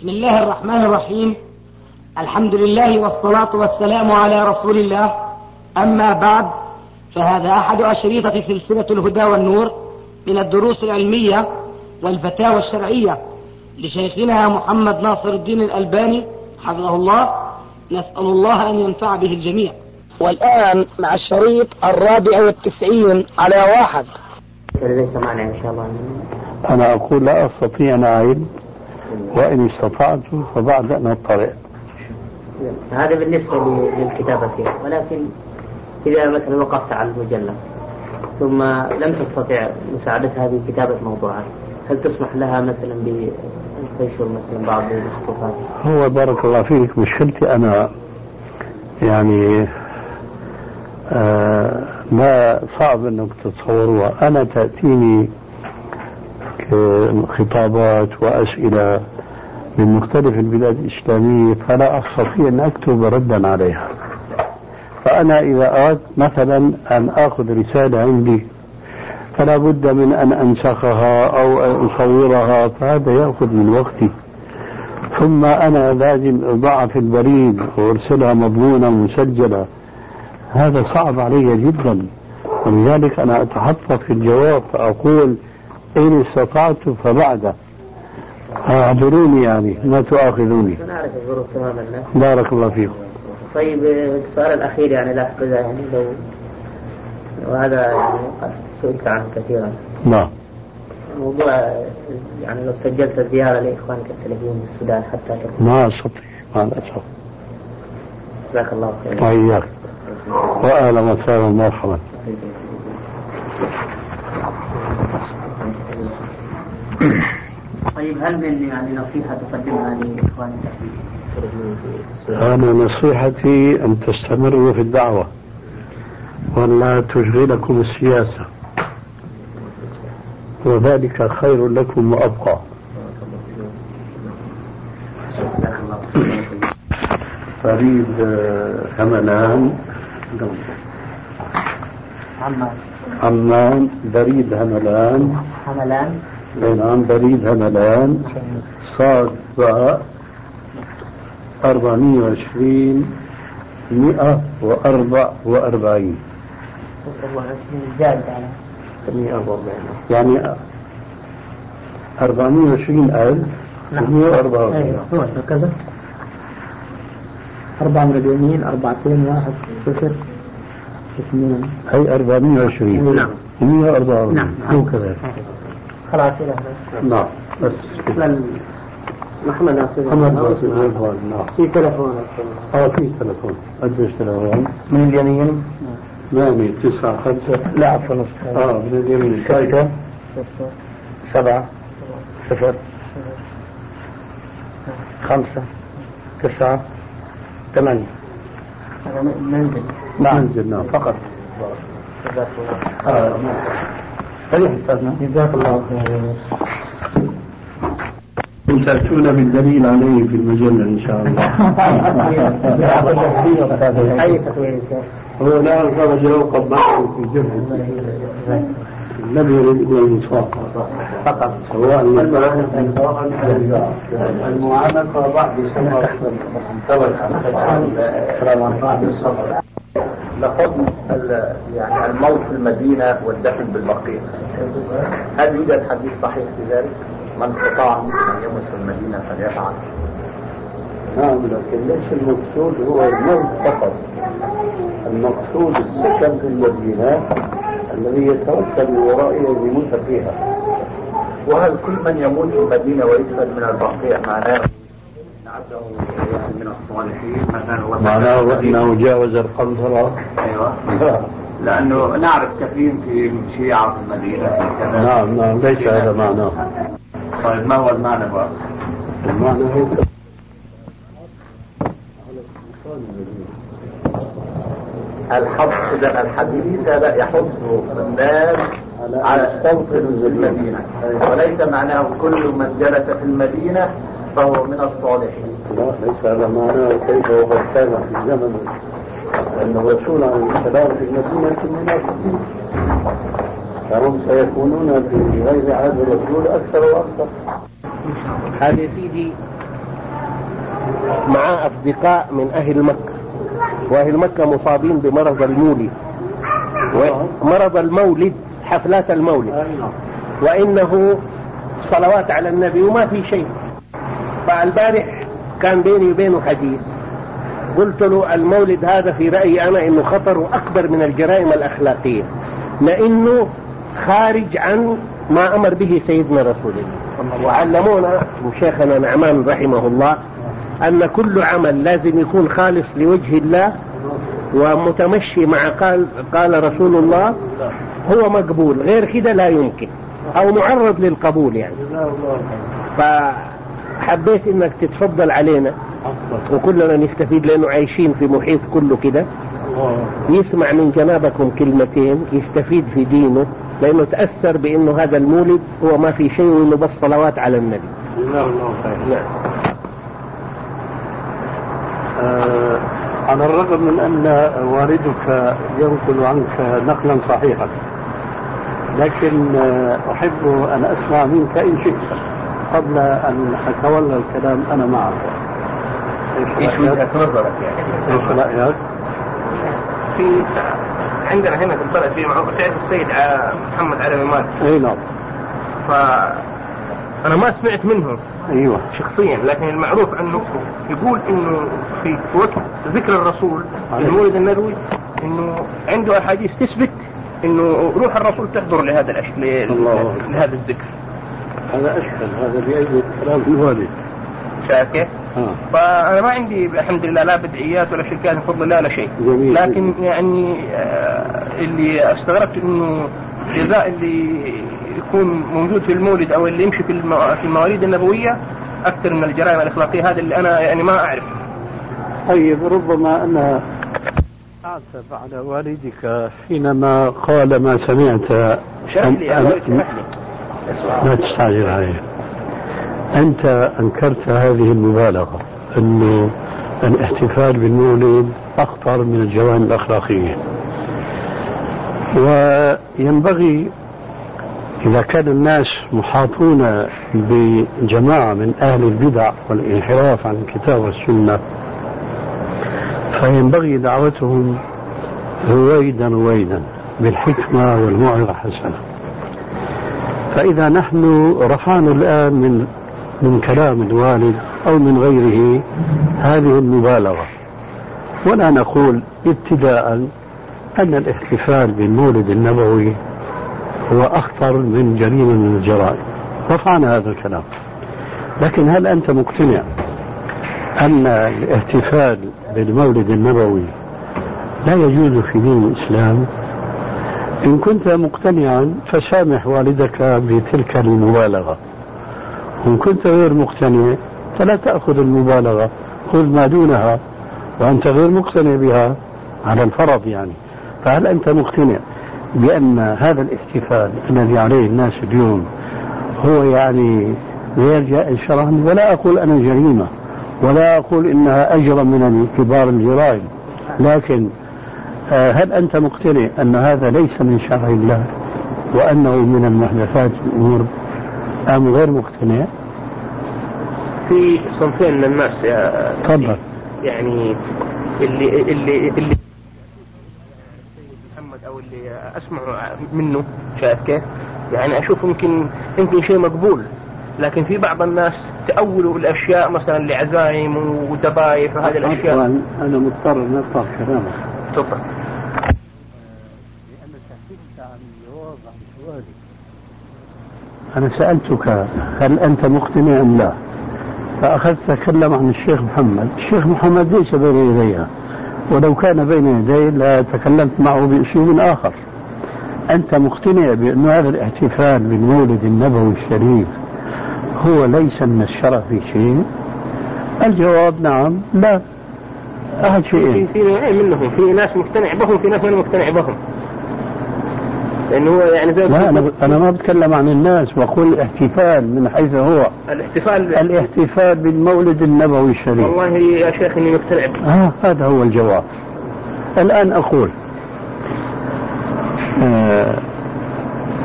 بسم الله الرحمن الرحيم. الحمد لله والصلاة والسلام على رسول الله. أما بعد فهذا أحد أشريطة سلسلة الهدى والنور من الدروس العلمية والفتاوى الشرعية لشيخنا محمد ناصر الدين الألباني حفظه الله. نسأل الله أن ينفع به الجميع. والآن مع الشريط الرابع والتسعين على واحد. ليس معنا إن شاء الله. أنا أقول لا أستطيع أن أعيد وإن استطعت فبعد أن أطلع هذا بالنسبة للكتابة ولكن إذا مثلا وقفت على المجلة ثم لم تستطع مساعدة هذه كتابة موضوعات هل تسمح لها مثلا بتنشر مثلا بعض المخطوطات؟ هو بارك الله فيك مشكلتي أنا يعني آه ما صعب انك تتصوروها. أنا تأتيني خطابات وأسئلة من مختلف البلاد الإسلامية فلا أستطيع أن أكتب ردا عليها. فأنا إذا أردت مثلا أن آخذ رسالة عندي فلا بد من أن أنسخها أو أن أصورها فهذا يأخذ من وقتي. ثم أنا لازم اضعها في البريد وأرسلها مضمونه مسجله هذا صعب علي جدا. ولذلك أنا أتحفظ في الجواب فأقول إن استطعت فبعد. أعذروني يعني ما تؤاخذوني. نعرف الظروف تماما بارك الله فيكم. طيب السؤال الأخير يعني لا أحفظه يعني لو وهذا يعني قد سئلت عنه كثيرا. نعم. موضوع يعني لو سجلت زيارة لإخوانك السلفيين في السودان حتى تكون. ما أستطيع ما أستطيع جزاك الله خيرا. وإياك. وأهلا وسهلا مرحبا. طيب هل من يعني نصيحة تقدمها لإخوانك في أنا نصيحتي أن تستمروا في الدعوة وأن لا تشغلكم السياسة. وذلك خير لكم وأبقى. فريد هملان عمان. عمان بريد هملان حملان نعم بريد هملان صاد باء 420 144 زاد على 140 يعني 420 ألف نعم 144 أيوه هو هكذا. أربعة مليونين أربعتين واحد صفر اثنين. هي 420 نعم. 144 نعم. هو كذلك. خلاص نعم بس. محمد ناصر. محمد ناصر نعم. في تلفون. آه في تلفون. قديش تلفون؟ من اليمين؟ ثمانية تسعة خمسة. لا عفوا آه من اليمين. ستة. سبعة. صفر. خمسة. تسعة. ثمانية. هذا منزل منزل نعم. فقط. جزاك الله آه. صحيح استاذنا جزاك الله خير تأتون بالدليل عليه في المجلة إن شاء الله. أي تطوير هو لا خرج يوقف معه في جبهة. لم يرد إلى الإنصاف. فقط. سواء المعانقة بعد السلام عليكم. ال- يعني الموت في المدينة والدفن بالبقيع. هل يوجد حديث صحيح في ذلك؟ من استطاع أن يمس في المدينة فليفعل. نعم لكن ليس المقصود هو الموت فقط؟ المقصود السكن في المدينة الذي يتوكل ورائه يموت فيها. وهل كل من يموت في المدينة ويدفن من البقيع معناه من الصالحين مثلا هو معناه أنه جاوز القنطرة أيوه. لأنه نعرف كثير في شيعة في المدينة في كذا. نعم نعم ليس هذا معناه. طيب ما هو المعنى بقى؟ المعنى هو الحظ إذا الحديث هذا يحث الناس على الصوت في المدينة. وليس معناه كل من جلس في المدينة فهو من الصالحين. لا ليس هذا معناه كيف وقد كان في زمن أن الرسول عليه السلام في المدينة المنافقين فهم سيكونون في غير عهد الرسول أكثر وأكثر. هذا يا سيدي مع أصدقاء من أهل مكة. وأهل مكة مصابين بمرض المولد. مرض المولد حفلات المولد. وإنه صلوات على النبي وما في شيء. فالبارح كان بيني وبينه حديث. قلت له المولد هذا في رأيي أنا إنه خطر أكبر من الجرائم الأخلاقية. لأنه خارج عن ما أمر به سيدنا رسول الله. وعلمونا شيخنا نعمان رحمه الله أن كل عمل لازم يكون خالص لوجه الله ومتمشي مع قال قال رسول الله هو مقبول غير كده لا يمكن أو معرض للقبول يعني. فحبيت إنك تتفضل علينا وكلنا نستفيد لأنه عايشين في محيط كله كده يسمع من جنابكم كلمتين يستفيد في دينه لأنه تأثر بأنه هذا المولد هو ما في شيء وإنه بس صلوات على النبي. جزاه الله خير. نعم. آه على الرغم من أن والدك ينقل عنك نقلا صحيحا لكن آه أحب أن أسمع منك إن شئت قبل أن أتولى الكلام أنا معك. إيش وجهة نظرك يعني؟ إيش رأيك؟ في عندنا هنا في البلد في معروف تعرف السيد محمد علي مالك إي نعم ف أنا ما سمعت منهم أيوه شخصيا لكن المعروف عنه يقول إنه في وقت ذكر الرسول. المولد النبوي إنه عنده أحاديث تثبت إنه روح الرسول تحضر لهذا الأش... لهذا الذكر هذا أشكل هذا بايد كلام الوالد. شايف كيف؟ آه فأنا ما عندي الحمد لله لا بدعيات ولا شركات من فضل الله ولا شيء جميل. لكن يعني آه، اللي استغربت إنه جزاء اللي يكون موجود في المولد أو اللي يمشي في في المواليد النبوية أكثر من الجرائم الأخلاقية هذا اللي أنا يعني ما أعرف طيب ربما أنا أعتب على والدك حينما قال ما سمعت شرح لي يا أن- شرح لي لا تستعجل علي أنت أنكرت هذه المبالغة أنه الاحتفال بالمولد أخطر من الجوانب الأخلاقية. وينبغي إذا كان الناس محاطون بجماعة من أهل البدع والانحراف عن الكتاب والسنة فينبغي دعوتهم رويدا رويدا بالحكمة والموعظة الحسنة فإذا نحن رفعنا الآن من من كلام الوالد أو من غيره هذه المبالغة. ولا نقول ابتداء أن الاحتفال بالمولد النبوي هو أخطر من جريمة من الجرائم. رفعنا هذا الكلام. لكن هل أنت مقتنع أن الاحتفال بالمولد النبوي لا يجوز في دين الإسلام؟ إن كنت مقتنعا فسامح والدك بتلك المبالغة. وإن كنت غير مقتنع فلا تأخذ المبالغة خذ ما دونها وأنت غير مقتنع بها على الفرض يعني. فهل أنت مقتنع بأن هذا الاحتفال الذي عليه الناس اليوم هو يعني غير جائز شرعا؟ ولا أقول أنا جريمة ولا أقول إنها أجرم من كبار الجرائم. لكن هل أنت مقتنع أن هذا ليس من شرع الله وأنه من المحدثات الأمور أم غير مقتنع؟ في صنفين من الناس يا تفضل. يعني اللي اللي اللي محمد أو اللي أسمع منه شايف كيف؟ يعني أشوف يمكن يمكن شيء مقبول. لكن في بعض الناس تأولوا الأشياء مثلا لعزايم ودبايف وهذه الأشياء. عفواً، أنا مضطر أن أقطع كلامك. تفضل لأنك حكيت عن الجواب عن سؤالي أنا سألتك هل أنت مقتنع أم لا؟ فأخذت تتكلم عن الشيخ محمد، الشيخ محمد ليس بين يديها ولو كان بين يدي لتكلمت معه بأسلوب آخر. أنت مقتنع بأن هذا الاحتفال بالمولد النبوي الشريف هو ليس من الشرع في شيء؟ الجواب نعم لا. أحد شيئين في نوعين منهم في ناس مقتنع بهم في ناس ما مقتنع بهم. لأنه هو يعني زي لا أنا أنا ما بتكلم عن الناس بقول الاحتفال من حيث هو. الاحتفال الاحتفال بالمولد النبوي الشريف. والله يا شيخ إني مقتنع. آه هذا هو الجواب. الآن أقول آه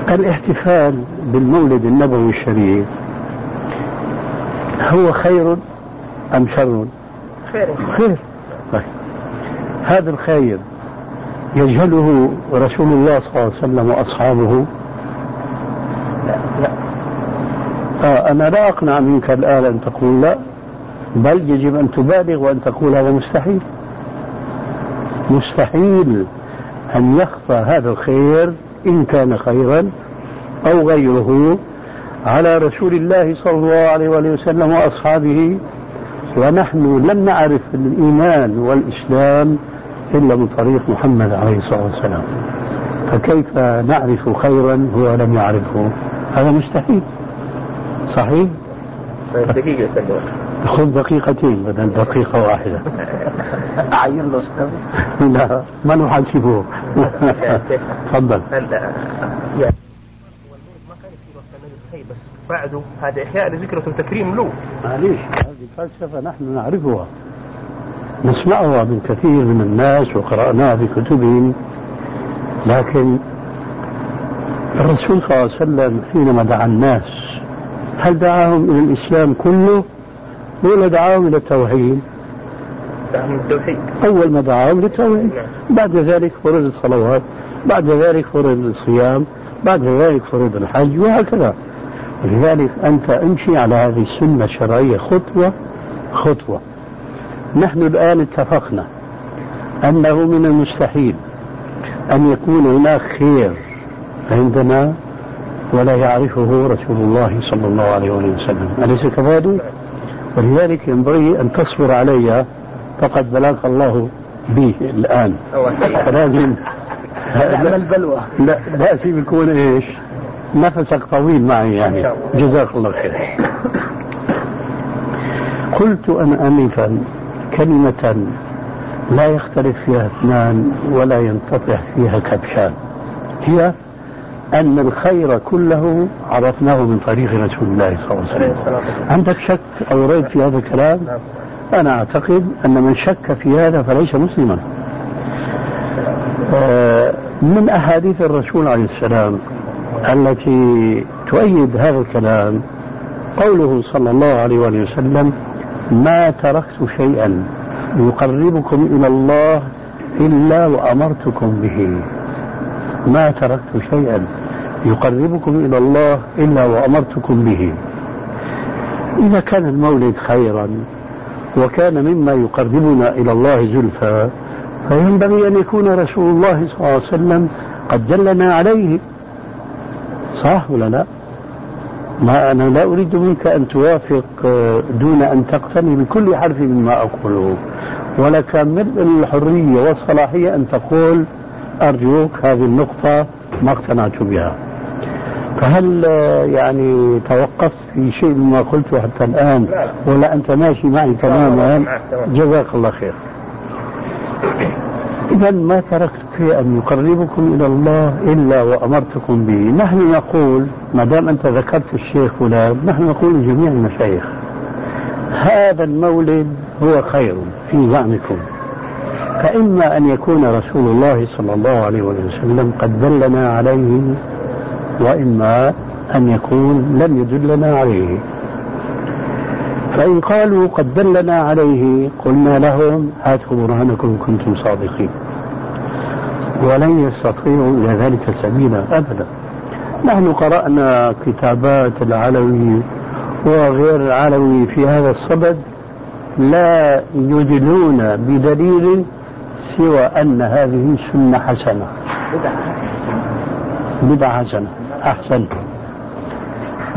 الاحتفال بالمولد النبوي الشريف هو خير أم شر؟ خير. خير. طيب. هذا الخير يجهله رسول الله صلى الله عليه وسلم وأصحابه. لا لا آه أنا لا أقنع منك الآن أن تقول لا بل يجب أن تبالغ وأن تقول هذا مستحيل. مستحيل أن يخفى هذا الخير إن كان خيرا أو غيره على رسول الله صلى الله عليه وسلم وأصحابه. ونحن لم نعرف الإيمان والإسلام إلا من طريق محمد عليه الصلاة والسلام. فكيف نعرف خيرا هو لم يعرفه؟ هذا مستحيل. صحيح؟ دقيقة خذ دقيقتين بدل دقيقة واحدة. أعين له أستاذ لا ما نحاسبه. تفضل. بس بعده هذا إحياء لذكرى وتكريم له. معليش هذه فلسفة نحن نعرفها. نسمعها من كثير من الناس وقرأناها في كتبهم. لكن الرسول صلى الله عليه وسلم حينما دعا الناس هل دعاهم إلى الإسلام كله ولا دعاهم إلى التوحيد؟ التوحيد. أول ما دعاهم للتوحيد بعد ذلك فرض الصلوات بعد ذلك فرض الصيام بعد ذلك فرض الحج وهكذا. ولذلك أنت امشي على هذه السنة الشرعية خطوة خطوة. نحن الآن اتفقنا أنه من المستحيل أن يكون هناك خير عندنا ولا يعرفه رسول الله صلى الله عليه وسلم. أليس كذلك؟ ولذلك ينبغي أن تصبر علي فقد بلاك الله به الآن. فلازم نعم البلوى لا لازم يكون إيش؟ نفسك طويل معي يعني. جزاك الله خير. قلت أنا آنفا كلمة لا يختلف فيها اثنان ولا ينتطع فيها كبشان. هي أن الخير كله عرفناه من طريق رسول الله صلى الله عليه وسلم. عندك شك أو ريب في هذا الكلام؟ أنا أعتقد أن من شك في هذا فليس مسلما. آه، من أحاديث الرسول عليه السلام التي تؤيد هذا الكلام قوله صلى الله عليه وسلم ما تركت شيئا يقربكم إلى الله إلا وأمرتكم به. ما تركت شيئا يقربكم إلى الله إلا وأمرتكم به. إذا كان المولد خيرا وكان مما يقربنا إلى الله زلفى فينبغي أن يكون رسول الله صلى الله عليه وسلم قد دلنا عليه. صح ولا لا؟ ما أنا لا أريد منك أن توافق آه، دون أن تقتني بكل حرف مما أقوله. ولك من الحرية والصلاحية أن تقول أرجوك هذه النقطة ما اقتنعت بها. فهل آه، يعني توقفت في شيء مما قلته حتى الآن؟ ولا أنت ماشي معي تماما؟ جزاك الله خير. إذا ما تركت شيئا يقربكم إلى الله إلا وأمرتكم به. نحن نقول ما دام أنت ذكرت الشيخ فلان نحن نقول لجميع المشايخ هذا المولد هو خير في زعمكم فإما أن يكون رسول الله صلى الله عليه وسلم قد دلنا عليه وإما أن يكون لم يدلنا عليه. فإن قالوا قد دلنا عليه قلنا لهم هاتوا برهانكم كنتم صادقين. ولن يستطيعوا إلى ذلك سبيلا أبدا. نحن قرأنا كتابات العلوي وغير العلوي في هذا الصدد لا يدلون بدليل سوى أن هذه سنة حسنة. بدعة حسنة. أحسن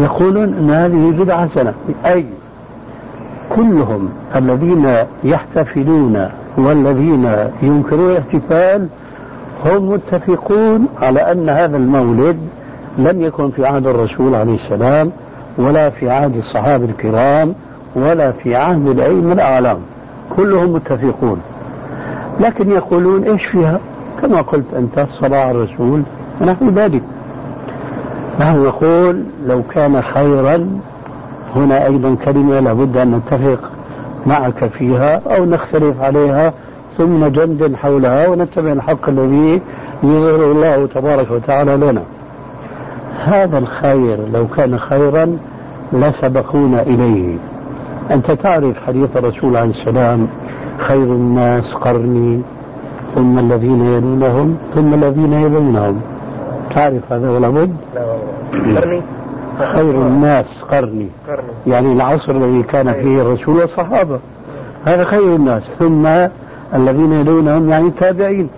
يقولون أن هذه بدعة حسنة. أي كلهم الذين يحتفلون والذين ينكرون الاحتفال هم متفقون على أن هذا المولد لم يكن في عهد الرسول عليه السلام ولا في عهد الصحابة الكرام ولا في عهد الأئمة الأعلام. كلهم متفقون. لكن يقولون إيش فيها؟ كما قلت أنت صلاة الرسول ونحو ذلك. نحن نقول لو كان خيرا هنا أيضا كلمة لابد أن نتفق معك فيها أو نختلف عليها ثم ندندن حولها ونتبع الحق الذي يظهره الله تبارك وتعالى لنا. هذا الخير لو كان خيرا لسبقونا إليه. أنت تعرف حديث الرسول عليه السلام خير الناس قرني ثم الذين يلونهم ثم الذين يلونهم. تعرف هذا ولا بد؟ قرني؟ خير الناس قرني. يعني العصر الذي كان فيه الرسول والصحابة. هذا خير الناس. ثم الذين يلونهم يعني التابعين.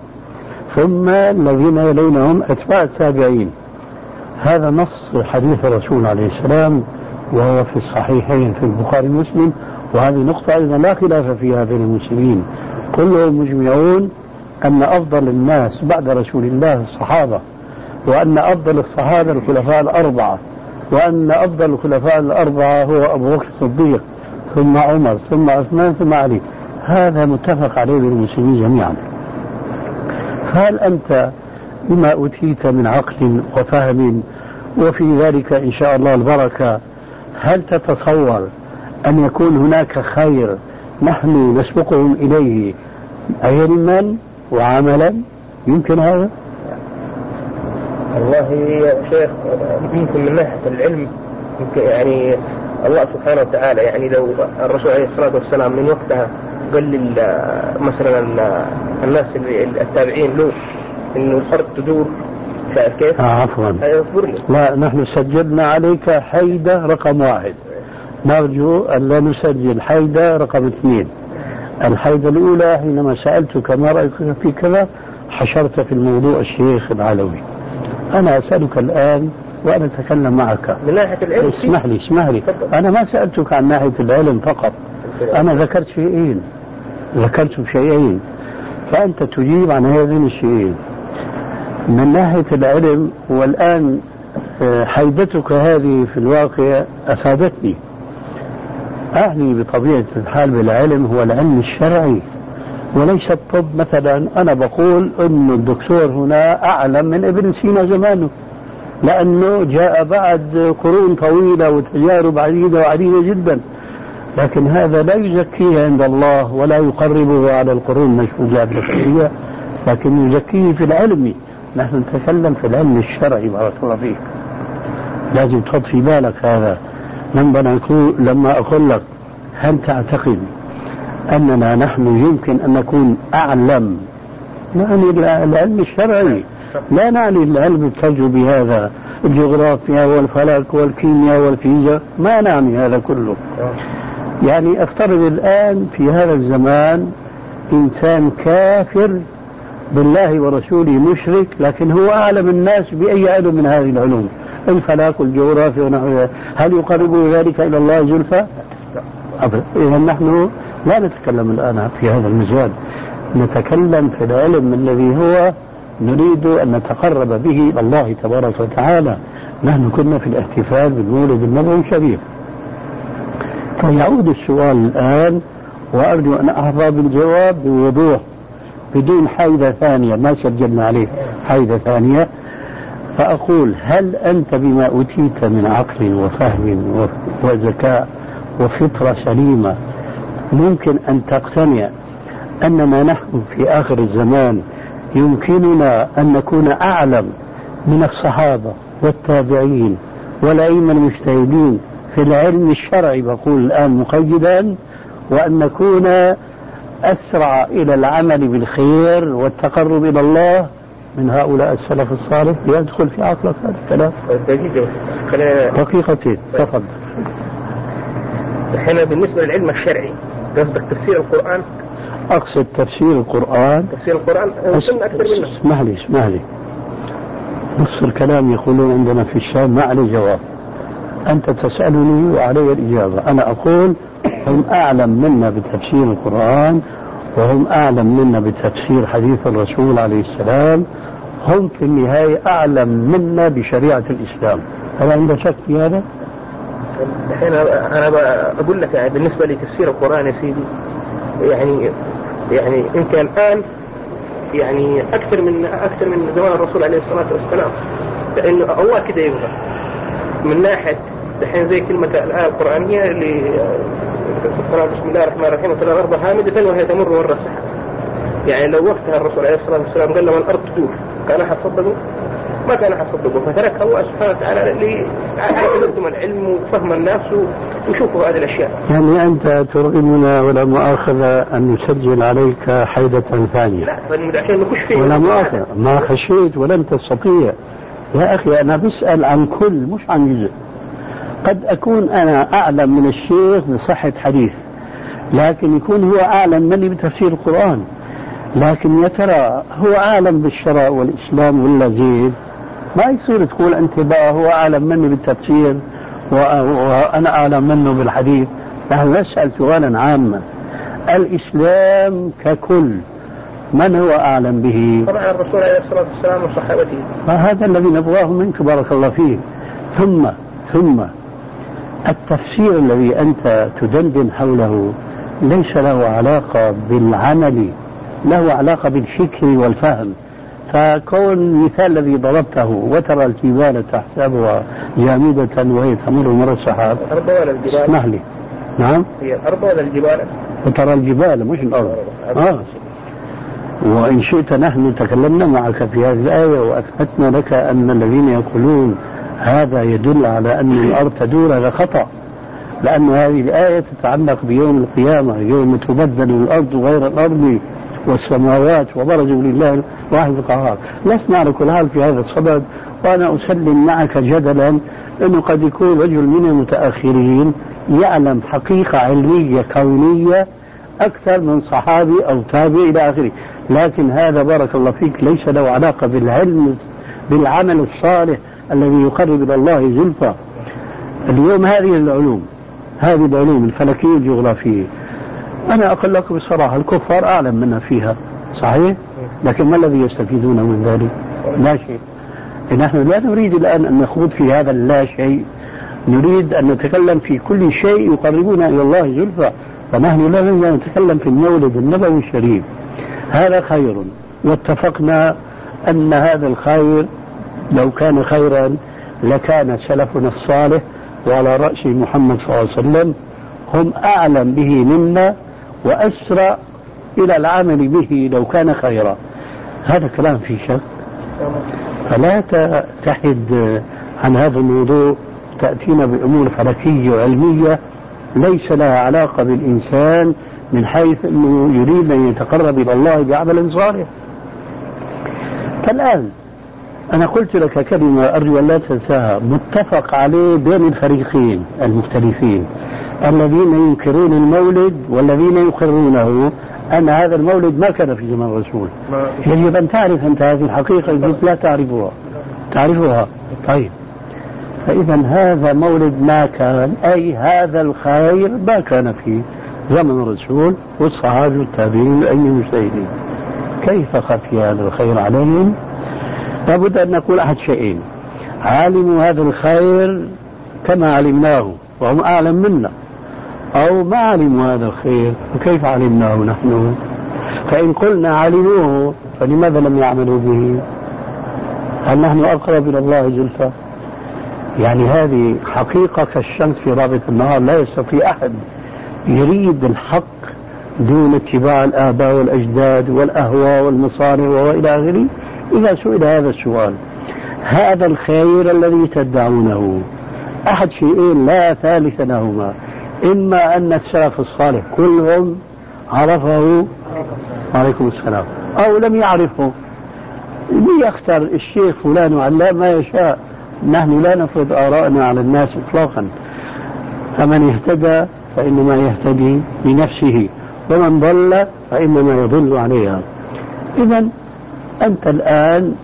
ثم الذين يلونهم أتباع التابعين. هذا نص حديث الرسول عليه السلام وهو في الصحيحين في البخاري ومسلم. وهذه نقطة أيضا لا خلاف فيها بين المسلمين. كلهم مجمعون أن أفضل الناس بعد رسول الله الصحابة وأن أفضل الصحابة الخلفاء الأربعة. وأن أفضل الخلفاء الأربعة هو أبو بكر الصديق ثم عمر ثم عثمان ثم علي. هذا متفق عليه بين المسلمين جميعا. هل أنت بما أوتيت من عقل وفهم وفي ذلك إن شاء الله البركة هل تتصور أن يكون هناك خير نحن نسبقهم إليه علما وعملا؟ يمكن هذا؟ والله يا شيخ يمكن من ناحية العلم يعني الله سبحانه وتعالى يعني لو الرسول عليه الصلاة والسلام من وقتها قال مثلا ال- الناس اللي التابعين له إنه الأرض تدور كيف؟ آه عفوا. لا نحن سجلنا عليك حيدة رقم واحد. نرجو أن لا نسجل حيدة رقم اثنين. الحيدة الأولى حينما سألتك ما رأيك في كذا حشرت في الموضوع الشيخ العلوي. أنا أسألك الآن وأنا أتكلم معك. من ناحية العلم؟ اسمح لي اسمح لي. أنا ما سألتك عن ناحية العلم فقط. أنا ذكرت شيئين. ذكرت شيئين. فأنت تجيب عن هذين الشيئين. من ناحية العلم والآن آه، حيدتك هذه في الواقع أفادتني. أعني بطبيعة الحال بالعلم هو العلم الشرعي. وليس الطب مثلا. أنا بقول أن الدكتور هنا أعلم من ابن سينا زمانه لأنه جاء بعد قرون طويلة وتجارب عديدة وعديدة جدا. لكن هذا لا يزكيه عند الله ولا يقربه على القرون المشهودة البشرية لكن يزكيه في العلم. نحن نتكلم في العلم الشرعي بارك الله فيك. لازم تحط في بالك هذا. لما لما أقول لك هل تعتقد أننا نحن يمكن أن نكون أعلم. نعني العلم الشرعي. لا نعني العلم التجربي هذا الجغرافيا والفلك والكيمياء والفيزياء. ما نعني هذا كله. يعني أفترض الآن في هذا الزمان إنسان كافر بالله ورسوله مشرك لكن هو أعلم الناس بأي علم من هذه العلوم؟ الفلك والجغرافيا ونحو ذلك. هل يقرب ذلك إلى الله زلفى؟ أبدا إذا نحن لا نتكلم الآن في هذا المجال نتكلم في العلم الذي هو نريد أن نتقرب به إلى الله تبارك وتعالى. نحن كنا في الاحتفال بالمولد النبوي الشريف. فيعود السؤال الآن وأرجو أن أحظى بالجواب بوضوح بدون حيدة ثانية. ما سجلنا عليه؟ حيدة ثانية. فأقول هل أنت بما أوتيت من عقل وفهم وذكاء وفطرة سليمة. ممكن أن تقتنع أننا نحن في آخر الزمان يمكننا أن نكون أعلم من الصحابة والتابعين والأئمة المجتهدين في العلم الشرعي بقول الآن مقيدا وأن نكون أسرع إلى العمل بالخير والتقرب إلى الله من هؤلاء السلف الصالح. يدخل في عقلك هذا الكلام. دقيقة بس. خلينا دقيقتين تفضل. الحين بالنسبة للعلم الشرعي. قصدك تفسير القرآن؟ أقصد تفسير القرآن. تفسير القرآن؟ وصلنا أكثر منه. اسمح لي اسمح لي نص الكلام يقولون عندنا في الشام ما عليه جواب. أنت تسألني وعلي الإجابة. أنا أقول هم أعلم منا بتفسير القرآن وهم أعلم منا بتفسير حديث الرسول عليه السلام. هم في النهاية أعلم منا بشريعة الإسلام. هل عندك شك في هذا؟ الحين أنا أقول لك يعني بالنسبة لتفسير القرآن يا سيدي يعني يعني أنت الآن يعني أكثر من أكثر من زمان الرسول عليه الصلاة والسلام لأنه الله كده يبغى من ناحية الحين زي كلمة الآية القرآنية اللي بسم الله الرحمن الرحيم وترى الأرض هامدة وهي تمر مر السحاب. يعني لو وقتها الرسول عليه الصلاة والسلام قال لما الأرض تدور كان أحد صدقوا ما كان أحد صدقه فتركه الله سبحانه وتعالى لتقدم العلم وفهم الناس ويشوفوا هذه الأشياء. يعني أنت ترغمنا ولا مؤاخذة أن نسجل عليك حيدة ثانية. لا عشان نخش فيه ولا مؤاخذة. ما خشيت ولن تستطيع. يا أخي أنا بسأل عن كل مش عن جزء. قد أكون أنا أعلم من الشيخ بصحة حديث لكن يكون هو أعلم مني بتفسير القرآن. لكن يا ترى هو أعلم بالشرع والإسلام ولا زيد ما يصير تقول أنت بقى هو أعلم مني بالتفسير وأنا أعلم منه بالحديث. نحن نسأل سؤالا عاما. الإسلام ككل من هو أعلم به؟ طبعا الرسول عليه الصلاة والسلام وصحابته. فهذا الذي نبغاه منك بارك الله فيه. ثم ثم التفسير الذي أنت تدندن حوله ليس له علاقة بالعمل له علاقة بالفكر والفهم. فكون المثال الذي ضربته وترى الجبال تحسبها جامدة وهي تمر مر السحاب الأرض ولا الجبال؟ اسمح لي نعم هي الأرض ولا الجبال؟ وترى الجبال مش الأرض آه. وإن شئت نحن تكلمنا معك في هذه الآية وأثبتنا لك أن الذين يقولون هذا يدل على أن الأرض تدور هذا خطأ لأن هذه الآية تتعلق بيوم القيامة يوم تبدل الأرض غير الأرض والسماوات وبرزوا لله واحد القهار لسنا على كل حال في هذا الصدد؟ وأنا أسلم معك جدلا أنه قد يكون رجل من المتأخرين يعلم حقيقة علمية كونية أكثر من صحابي أو تابع إلى آخره. لكن هذا بارك الله فيك ليس له علاقة بالعلم بالعمل الصالح الذي يقرب إلى الله زلفى. اليوم هذه العلوم هذه العلوم الفلكية الجغرافية. أنا أقول لك بصراحة الكفار أعلم منا فيها صحيح؟ لكن ما الذي يستفيدون من ذلك؟ لا شيء. نحن لا نريد الآن أن نخوض في هذا اللا شيء. نريد أن نتكلم في كل شيء يقربنا إلى الله زلفى. فنحن لا نريد أن نتكلم في المولد النبوي الشريف. هذا خير. واتفقنا أن هذا الخير لو كان خيرا لكان سلفنا الصالح وعلى رأس محمد صلى الله عليه وسلم هم أعلم به منا وأسرع إلى العمل به لو كان خيرا. هذا كلام في شك. فلا تحد عن هذا الموضوع. تأتينا بأمور فلكية وعلمية ليس لها علاقة بالإنسان من حيث أنه يريد أن يتقرب إلى الله بعمل صالح. فالآن أنا قلت لك كلمة أرجو أن لا تنساها. متفق عليه بين الفريقين المختلفين. الذين ينكرون المولد والذين يقرونه. أن هذا المولد ما كان في زمن الرسول. يجب أن تعرف أنت هذه الحقيقة قلت لا تعرفها. تعرفها. طيب. فإذا هذا مولد ما كان أي هذا الخير ما كان في زمن الرسول والصحابة والتابعين أي المجتهدين كيف خفي هذا الخير عليهم؟ لابد أن نقول أحد شيئين. علموا هذا الخير كما علمناه وهم أعلم منا. أو ما علموا هذا الخير وكيف علمناه نحن؟ فإن قلنا علموه فلماذا لم يعملوا به؟ هل نحن أقرب إلى الله زلفى؟ يعني هذه حقيقة كالشمس في رابط النهار لا يستطيع أحد يريد الحق دون اتباع الآباء والأجداد والأهواء والمصالح وإلى آخره إذا سئل هذا السؤال. هذا الخير الذي تدعونه. أحد شيئين لا ثالث لهما. إما أن السلف الصالح كلهم عرفه. عليكم السلام. أو لم يعرفه. ليختار الشيخ فلان وعلام ما يشاء. نحن لا نفرض آراءنا على الناس إطلاقا. فمن اهتدى فإنما يهتدي بنفسه ومن ضل فإنما يضل عليها. إذا أنت الآن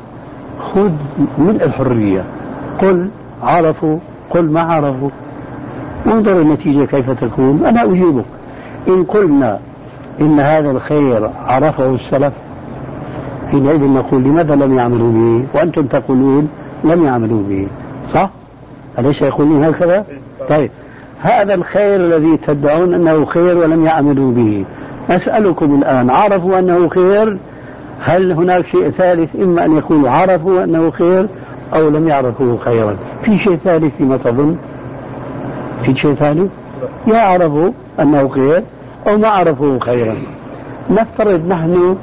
خذ من الحرية. قل عرفوا قل ما عرفوا. انظر النتيجة كيف تكون. أنا أجيبك. إن قلنا إن هذا الخير عرفه السلف حينئذ نقول لماذا لم يعملوا به؟ وأنتم تقولون لم يعملوا به. صح؟ أليس يقولون هكذا؟ طيب. هذا الخير الذي تدعون أنه خير ولم يعملوا به. أسألكم الآن عرفوا أنه خير؟ هل هناك شيء ثالث إما أن يكونوا عرفوا أنه خير أو لم يعرفوه خيرا؟ في شيء ثالث فيما تظن؟ في شيء ثالث يا عرفوا أنه خير أو ما عرفوه خيرا. نفترض نحن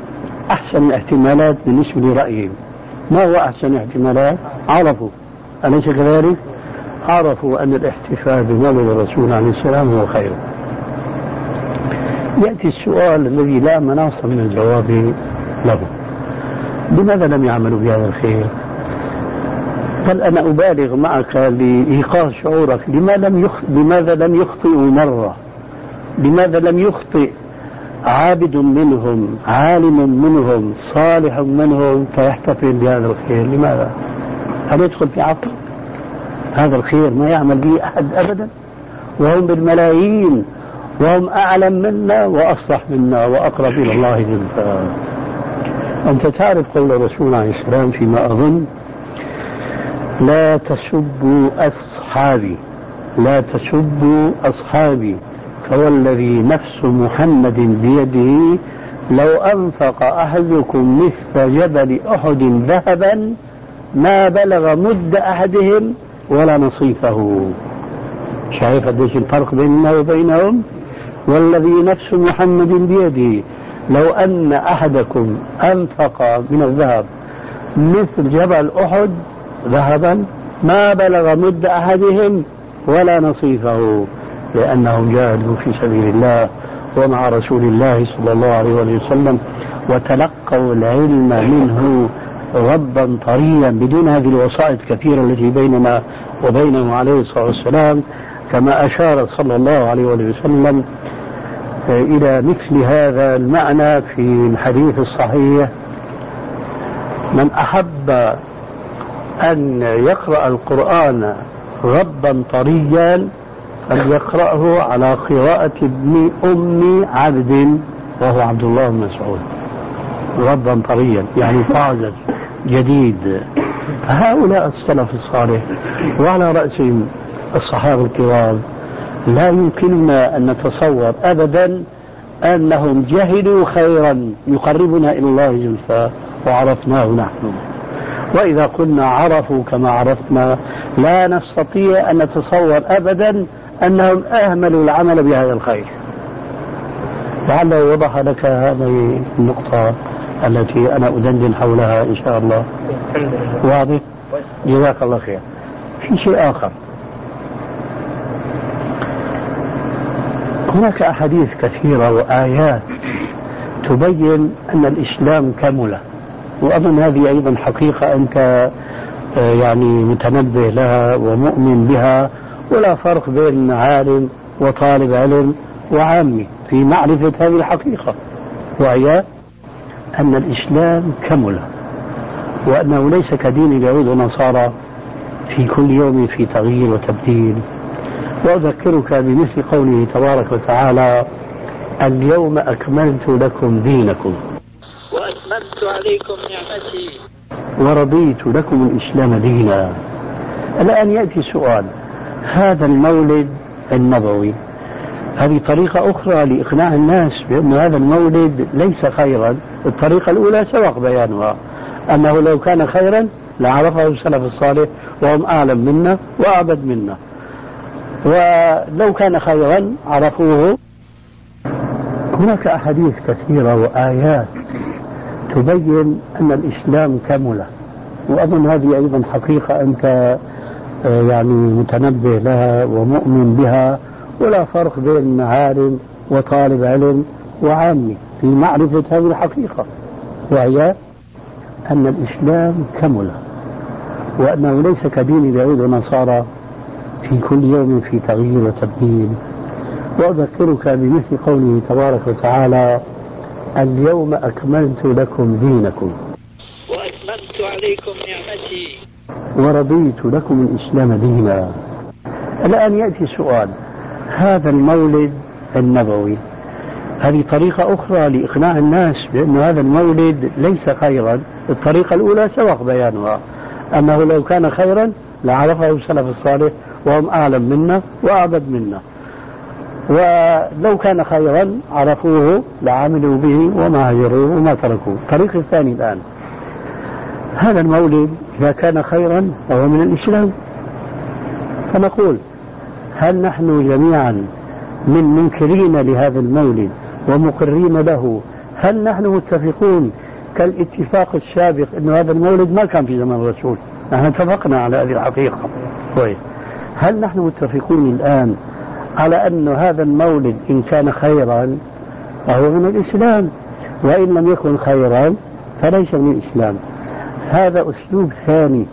أحسن الاحتمالات بالنسبة لرأيهم. ما هو أحسن احتمالات عرفوا. أليس كذلك؟ عرفوا أن الاحتفال بمولد الرسول عليه السلام هو خير. يأتي السؤال الذي لا مناص من الجواب له. لماذا لم يعملوا بهذا الخير؟ بل أنا أبالغ معك لإيقاظ شعورك؟ لماذا لم يخ... لماذا لم يخطئوا مرة؟ لماذا لم يخطئ عابد منهم عالم منهم صالح منهم فيحتفل بهذا الخير؟ لماذا؟ هل يدخل في عقل هذا الخير ما يعمل به أحد أبدا؟ وهم بالملايين وهم أعلم منا وأصلح منا وأقرب إلى الله زلفى أنت تعرف قول الرسول عليه السلام فيما أظن لا تسبوا أصحابي لا تسبوا أصحابي فوالذي نفس محمد بيده لو أنفق أحدكم مثل جبل أحد ذهبا ما بلغ مد أحدهم ولا نصيفه. شايف قديش الفرق بيننا وبينهم؟ والذي نفس محمد بيده لو أن أحدكم أنفق من الذهب مثل جبل أحد ذهبا ما بلغ مد أحدهم ولا نصيفه لأنهم جاهدوا في سبيل الله ومع رسول الله صلى الله عليه وسلم وتلقوا العلم منه غضا طريا بدون هذه الوسائط الكثيرة التي بيننا وبينه عليه الصلاة والسلام كما أشار صلى الله عليه وسلم إلى مثل هذا المعنى في الحديث الصحيح من أحب أن يقرأ القرآن غضا طريا فليقرأه على قراءة ابن أم عبد وهو عبد الله بن مسعود. غضا طريا يعني طازج جديد. هؤلاء السلف الصالح وعلى رأسهم الصحابة الكرام لا يمكننا أن نتصور أبدا أنهم جهلوا خيرا يقربنا إلى الله زلفى وعرفناه نحن. وإذا قلنا عرفوا كما عرفنا لا نستطيع أن نتصور أبدا أنهم أهملوا العمل بهذا الخير. لعله وضح لك هذه النقطة التي أنا أدندن حولها إن شاء الله. واضح؟ جزاك الله خير. في شيء آخر. هناك أحاديث كثيرة وآيات تبين أن الإسلام كمل وأظن هذه أيضا حقيقة أنت آه، يعني متنبه لها ومؤمن بها ولا فرق بين عالم وطالب علم وعامي في معرفة هذه الحقيقة وهي أن الإسلام كمل وأنه ليس كدين اليهود والنصارى في كل يوم في تغيير وتبديل. وأذكرك بمثل قوله تبارك وتعالى اليوم أكملت لكم دينكم. وأتممت عليكم نعمتي. ورضيت لكم الإسلام دينا. الآن يأتي سؤال. هذا المولد النبوي هذه طريقة أخرى لإقناع الناس بأن هذا المولد ليس خيرا. الطريقة الأولى سبق بيانها. أنه لو كان خيرا لعرفه السلف الصالح وهم أعلم منا وأعبد منا. ولو كان خيرا عرفوه. هناك أحاديث كثيرة وآيات تبين أن الإسلام كمل وأظن هذه أيضا حقيقة أنت آه، يعني متنبه لها ومؤمن بها ولا فرق بين عالم وطالب علم وعامي في معرفة هذه الحقيقة وهي أن الإسلام كمل وأنه ليس كدين اليهود والنصارى في كل يوم في تغيير وتبديل. وأذكرك بمثل قوله تبارك وتعالى اليوم أكملت لكم دينكم. وأتممت عليكم نعمتي. ورضيت لكم الإسلام دينا. الآن يأتي سؤال. هذا المولد النبوي. هذه طريقة أخرى لإقناع الناس بأن هذا المولد ليس خيرا. الطريقة الأولى سبق بيانها. أنه لو كان خيرا لعرفه السلف الصالح وهم أعلم منا وأعبد منا. ولو كان خيرا عرفوه لعملوا به وما هجروه وما تركوه. الطريق الثاني الآن. هذا المولد إذا كان خيرا فهو من الإسلام. فنقول هل نحن جميعا من منكرين لهذا المولد ومقرين له؟ هل نحن متفقون كالاتفاق السابق أنه هذا المولد ما كان في زمن الرسول؟ نحن اتفقنا على هذه الحقيقة. كويس هل نحن متفقون الآن على أن هذا المولد إن كان خيرا فهو من الإسلام وإن لم يكن خيرا فليس من الإسلام. هذا أسلوب ثاني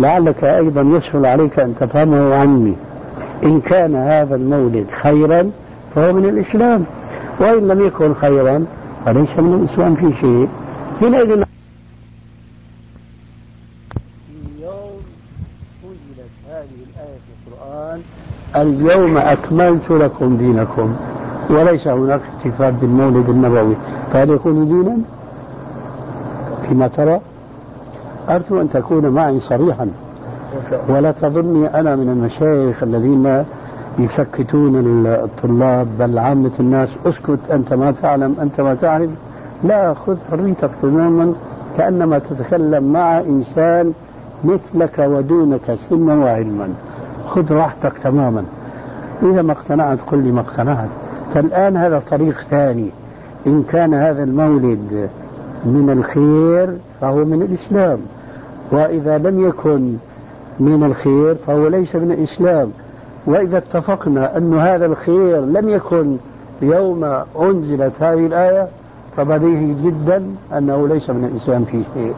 لعلك أيضا يسهل عليك أن تفهمه عني إن كان هذا المولد خيرا فهو من الإسلام وإن لم يكن خيرا فليس من الإسلام في شيء. حينئذ يوم أنزلت هذه الآية في القرآن اليوم أكملت لكم دينكم وليس هناك احتفال بالمولد النبوي. فهل يكون دينا؟ فيما ترى. أرجو أن تكون معي صريحا. ولا تظني أنا من المشايخ الذين يسكتون الطلاب بل عامة الناس أسكت أنت ما تعلم أنت ما تعرف. لا خذ حريتك تماما كأنما تتكلم مع إنسان مثلك ودونك سنا وعلما. خذ راحتك تماما. إذا ما اقتنعت قل لي ما اقتنعت. فالآن هذا طريق ثاني. إن كان هذا المولد من الخير فهو من الإسلام. وإذا لم يكن من الخير فهو ليس من الإسلام. وإذا اتفقنا أن هذا الخير لم يكن يوم أنزلت هذه الآية فبديهي جدا أنه ليس من الإسلام في شيء.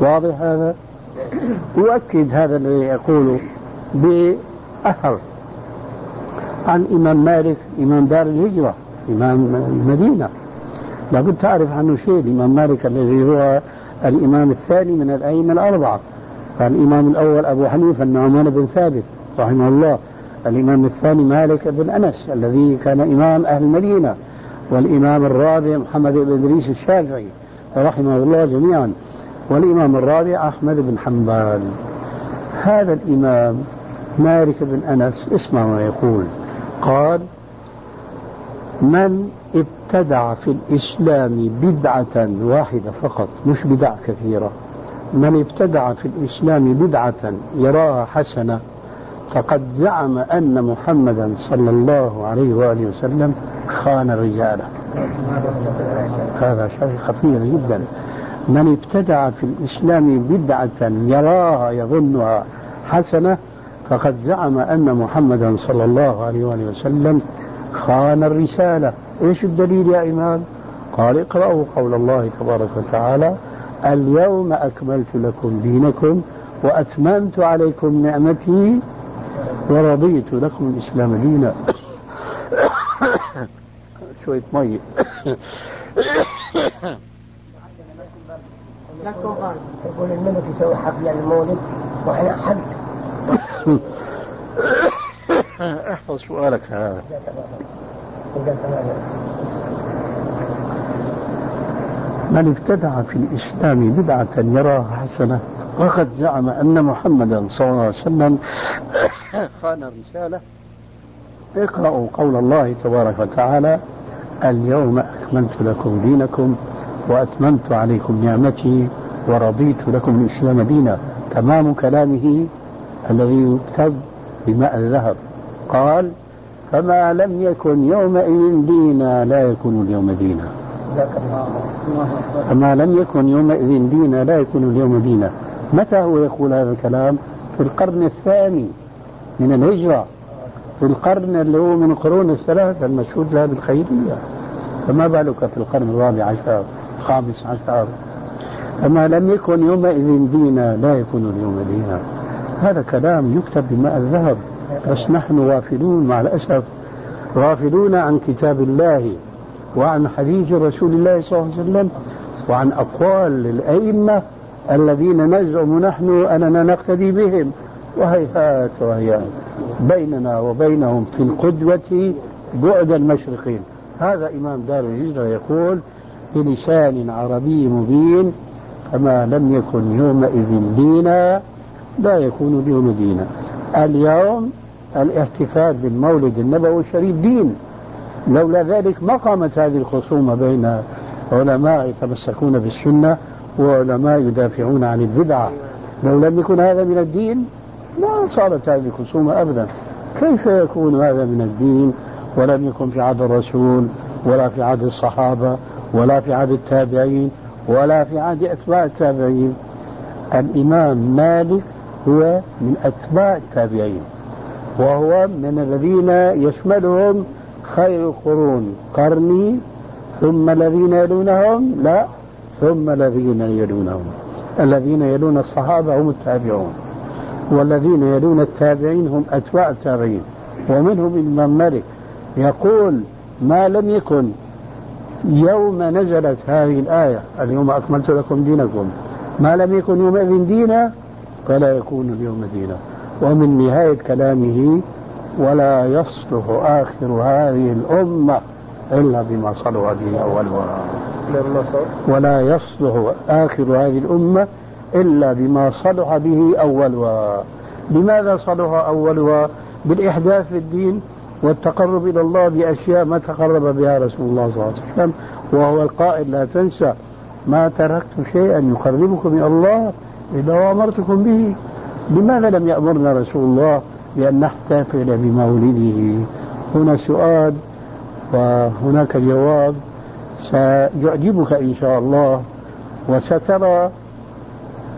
واضح هذا؟ أؤكد هذا الذي يقوله بأثر عن إمام مالك إمام دار الهجرة إمام المدينة. لابد تعرف عنه شيء الإمام مالك الذي هو الإمام الثاني من الأئمة الأربعة. الإمام الأول أبو حنيفة النعمان بن ثابت رحمه الله. الإمام الثاني مالك بن أنس الذي كان إمام أهل المدينة. والإمام الرابع محمد بن إدريس الشافعي رحمه الله جميعا. والإمام الرابع أحمد بن حنبل هذا الإمام مالك بن أنس اسمع ما يقول. قال من ابتدع في الإسلام بدعة واحدة فقط مش بدع كثيرة. من ابتدع في الإسلام بدعة يراها حسنة فقد زعم أن محمدا صلى الله عليه وآله وسلم خان الرجال هذا شيء خطير جدا. من ابتدع في الإسلام بدعة يراها يظنها حسنة فقد زعم أن محمدا صلى الله عليه وآله وسلم خان الرسالة. إيش الدليل يا إمام؟ قال اقرأوا قول الله تبارك وتعالى اليوم أكملت لكم دينكم وأتممت عليكم نعمتي ورضيت لكم الإسلام دينا. شوية مي. يقول الملك يسوي حفلة للمولد وإحنا حد احفظ سؤالك. هذا من ابتدع في الإسلام بدعة يراها حسنة وقد زعم أن محمدا صلى الله عليه وسلم خان الرسالة اقرأوا قول الله تبارك وتعالى اليوم أكملت لكم دينكم وأتممت عليكم نعمتي ورضيت لكم الإسلام دينا. تمام كلامه الذي يكتب بماء الذهب. قال فما لم يكن يومئذ دينا لا يكون اليوم دينا. فما لم يكن يومئذ دينا لا يكون اليوم دينا. متى هو يقول هذا الكلام؟ في القرن الثاني من الهجرة. في القرن اللي هو من القرون الثلاثة المشهود لها بالخيرية فما بالك في القرن الرابع عشر؟ الخامس عشر. فما لم يكن يومئذ دينا لا يكون اليوم دينا. هذا كلام يكتب بماء الذهب. بس نحن غافلون مع الأسف. غافلون عن كتاب الله وعن حديث رسول الله صلى الله عليه وسلم وعن أقوال الأئمة الذين نزعم نحن أننا نقتدي بهم. وهيهات وهيهات بيننا وبينهم في القدوة بعد المشرقين. هذا إمام دار الهجرة يقول بلسان عربي مبين فما لم يكن يومئذ دينا لا يكون اليوم دينا. اليوم الاحتفال بالمولد النبوي الشريف دين. لولا ذلك ما قامت هذه الخصومة بين علماء يتمسكون بالسنة وعلماء يدافعون عن البدعة. لو لم يكن هذا من الدين ما صارت هذه الخصومة أبدا. كيف يكون هذا من الدين؟ ولم يكن في عهد الرسول ولا في عهد الصحابة ولا في عهد التابعين ولا في عهد أتباع التابعين. الإمام مالك هو من أتباع التابعين وهو من الذين يشملهم خير القرون قرني ثم الذين يلونهم لا ثم الذين يلونهم. الذين يلون الصحابة هم التابعون والذين يلون التابعين هم أتباع التابعين. ومنهم الإمام مالك يقول ما لم يكن يوم نزلت هذه الآية اليوم أكملت لكم دينكم. ما لم يكن يومئذ دينا فلا يكون اليوم دينا. ومن نهاية كلامه ولا يصلح آخر هذه الأمة إلا بما صلوا به أولها. ولا يصلح آخر هذه الأمة إلا بما صلح به أولها. لماذا صلح أولها؟ بالإحداث في الدين والتقرب إلى الله بأشياء ما تقرب بها رسول الله صلى الله عليه وسلم وهو القائل لا تنسى ما تركت شيئا يقربكم إلى الله إلا وأمرتكم به. لماذا لم يأمرنا رسول الله بأن نحتفل بمولده؟ هنا سؤال وهناك جواب سيعجبك إن شاء الله وسترى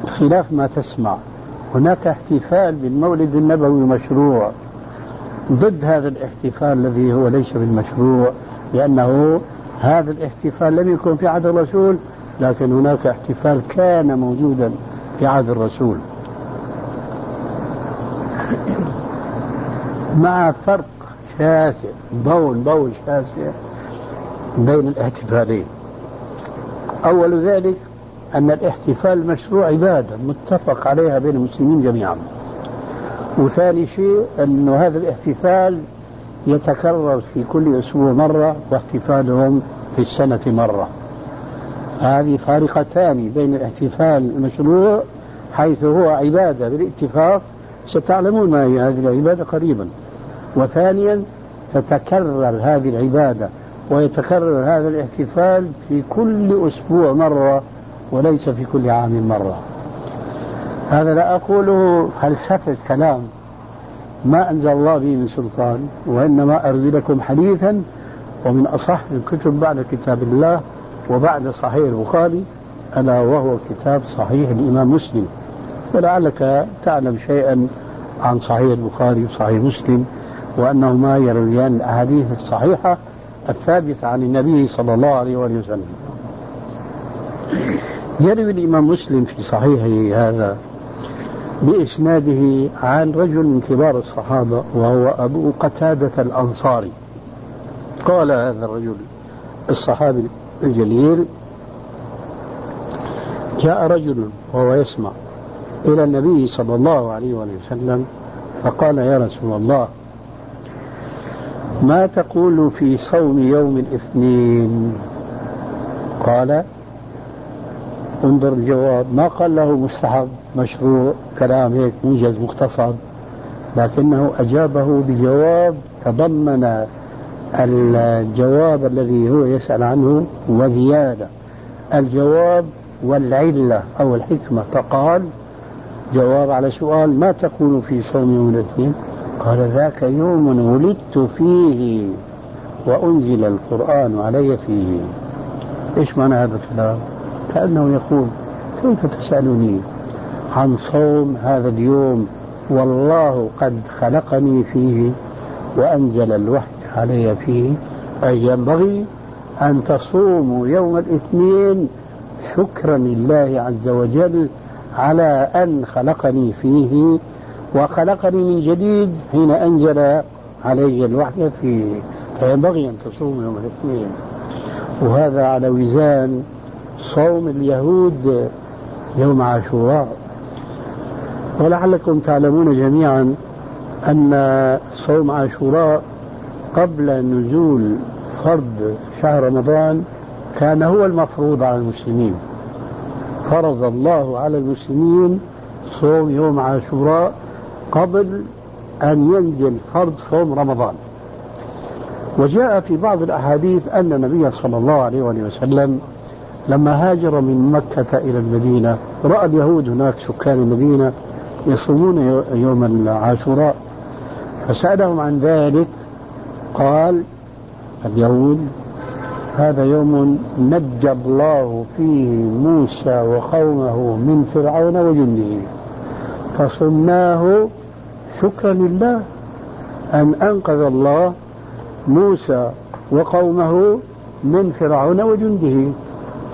خلاف ما تسمع. هناك احتفال بالمولد النبوي مشروع. ضد هذا الاحتفال الذي هو ليس بالمشروع لأنه هذا الاحتفال لم يكن في عهد الرسول لكن هناك احتفال كان موجودا في عهد الرسول. مع فرق شاسع بول بول شاسع بين الاحتفالين. أول ذلك أن الاحتفال مشروع عبادة متفق عليها بين المسلمين جميعا. وثاني شيء أن هذا الاحتفال يتكرر في كل أسبوع مرة واحتفالهم في السنة مرة. هذه فارقتان بين الاحتفال المشروع حيث هو عبادة بالاتفاق ستعلمون ما هي هذه العبادة قريبا. وثانيا تتكرر هذه العبادة ويتكرر هذا الاحتفال في كل أسبوع مرة وليس في كل عام مرة. هذا لا أقوله فلسفة كلام ما أنزل الله به من سلطان وإنما أروي لكم حديثا ومن أصح الكتب بعد كتاب الله وبعد صحيح البخاري ألا وهو كتاب صحيح الإمام مسلم. فلعلك تعلم شيئا عن صحيح البخاري وصحيح مسلم وأنهما يرويان الأحاديث الصحيحة الثابتة عن النبي صلى الله عليه وآله وسلم. يروي الإمام مسلم في صحيحه هذا بإسناده عن رجل من كبار الصحابة وهو أبو قتادة الأنصاري. قال هذا الرجل الصحابي الجليل جاء رجل وهو يسمع إلى النبي صلى الله عليه وسلم فقال يا رسول الله ما تقول في صوم يوم الاثنين؟ قال انظر الجواب. ما قال له مستحب مشروع كلام هيك موجز مختصر لكنه أجابه بجواب تضمن الجواب الذي هو يسأل عنه وزيادة. الجواب والعلة أو الحكمة. فقال جواب على سؤال ما تقول في صوم يوم الاثنين؟ قال ذاك يوم ولدت فيه وأنزل القرآن علي فيه. إيش معنى هذا الكلام؟ كأنه يقول كيف تسألني عن صوم هذا اليوم؟ والله قد خلقني فيه وأنزل الوحي علي فيه. أي ينبغي أن تصوموا يوم الاثنين شكرا لله عز وجل على أن خلقني فيه وخلقني من جديد حين أنزل علي الوحي فيه. فينبغي أن تصوم يوم الاثنين. وهذا على وزان صوم اليهود يوم عاشوراء. ولعلكم تعلمون جميعا أن صوم عاشوراء قبل نزول فرض شهر رمضان كان هو المفروض على المسلمين. فرض الله على المسلمين صوم يوم عاشوراء قبل أن ينزل فرض صوم رمضان. وجاء في بعض الأحاديث أن النبي صلى الله عليه وسلم لما هاجر من مكة إلى المدينة رأى اليهود هناك سكان المدينة يصومون يوم العاشوراء. فسألهم عن ذلك قال اليهود هذا يوم نجى الله فيه موسى وقومه من فرعون وجنده. فصمناه شكرا لله أن أنقذ الله موسى وقومه من فرعون وجنده.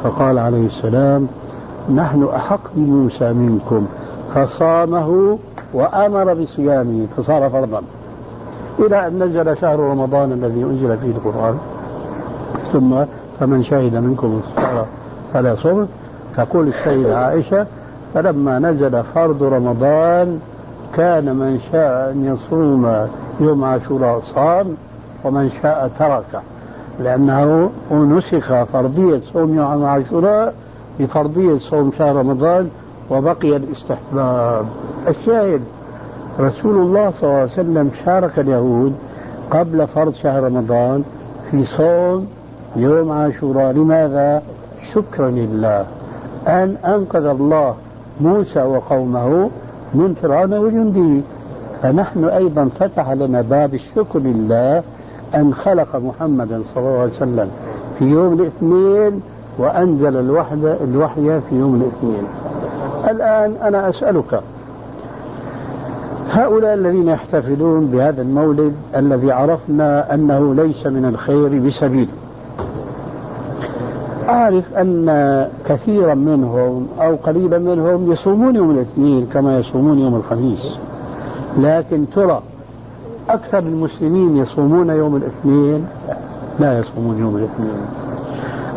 فقال عليه السلام نحن أحق بموسى منكم. فصامه وأمر بصيامه فصار فرضا إلى أن نزل شهر رمضان الذي أنزل فيه القرآن. ثم فمن شهد منكم الصلاة فلا صوم. تقول السيدة عائشة فلما نزل فرض رمضان كان من شاء أن يصوم يوم عاشوراء صام ومن شاء ترك لأنه نسخ فرضية صوم يوم عاشوراء بفرضية صوم شهر رمضان وبقي الاستحباب. الشاهد رسول الله صلى الله عليه وسلم شارك اليهود قبل فرض شهر رمضان في صوم يوم عاشوراء. لماذا؟ شكرا لله. أن أنقذ الله موسى وقومه من فرعون وجنده فنحن أيضا فتح لنا باب الشكر لله أن خلق محمدا صلى الله عليه وسلم في يوم الاثنين وأنزل الوحدة الوحي في يوم الاثنين. الآن أنا أسألك هؤلاء الذين يحتفلون بهذا المولد الذي عرفنا أنه ليس من الخير بسبيل أعرف أن كثيرا منهم أو قليلا منهم يصومون يوم الاثنين كما يصومون يوم الخميس. لكن ترى أكثر المسلمين يصومون يوم الاثنين. لا يصومون يوم الاثنين.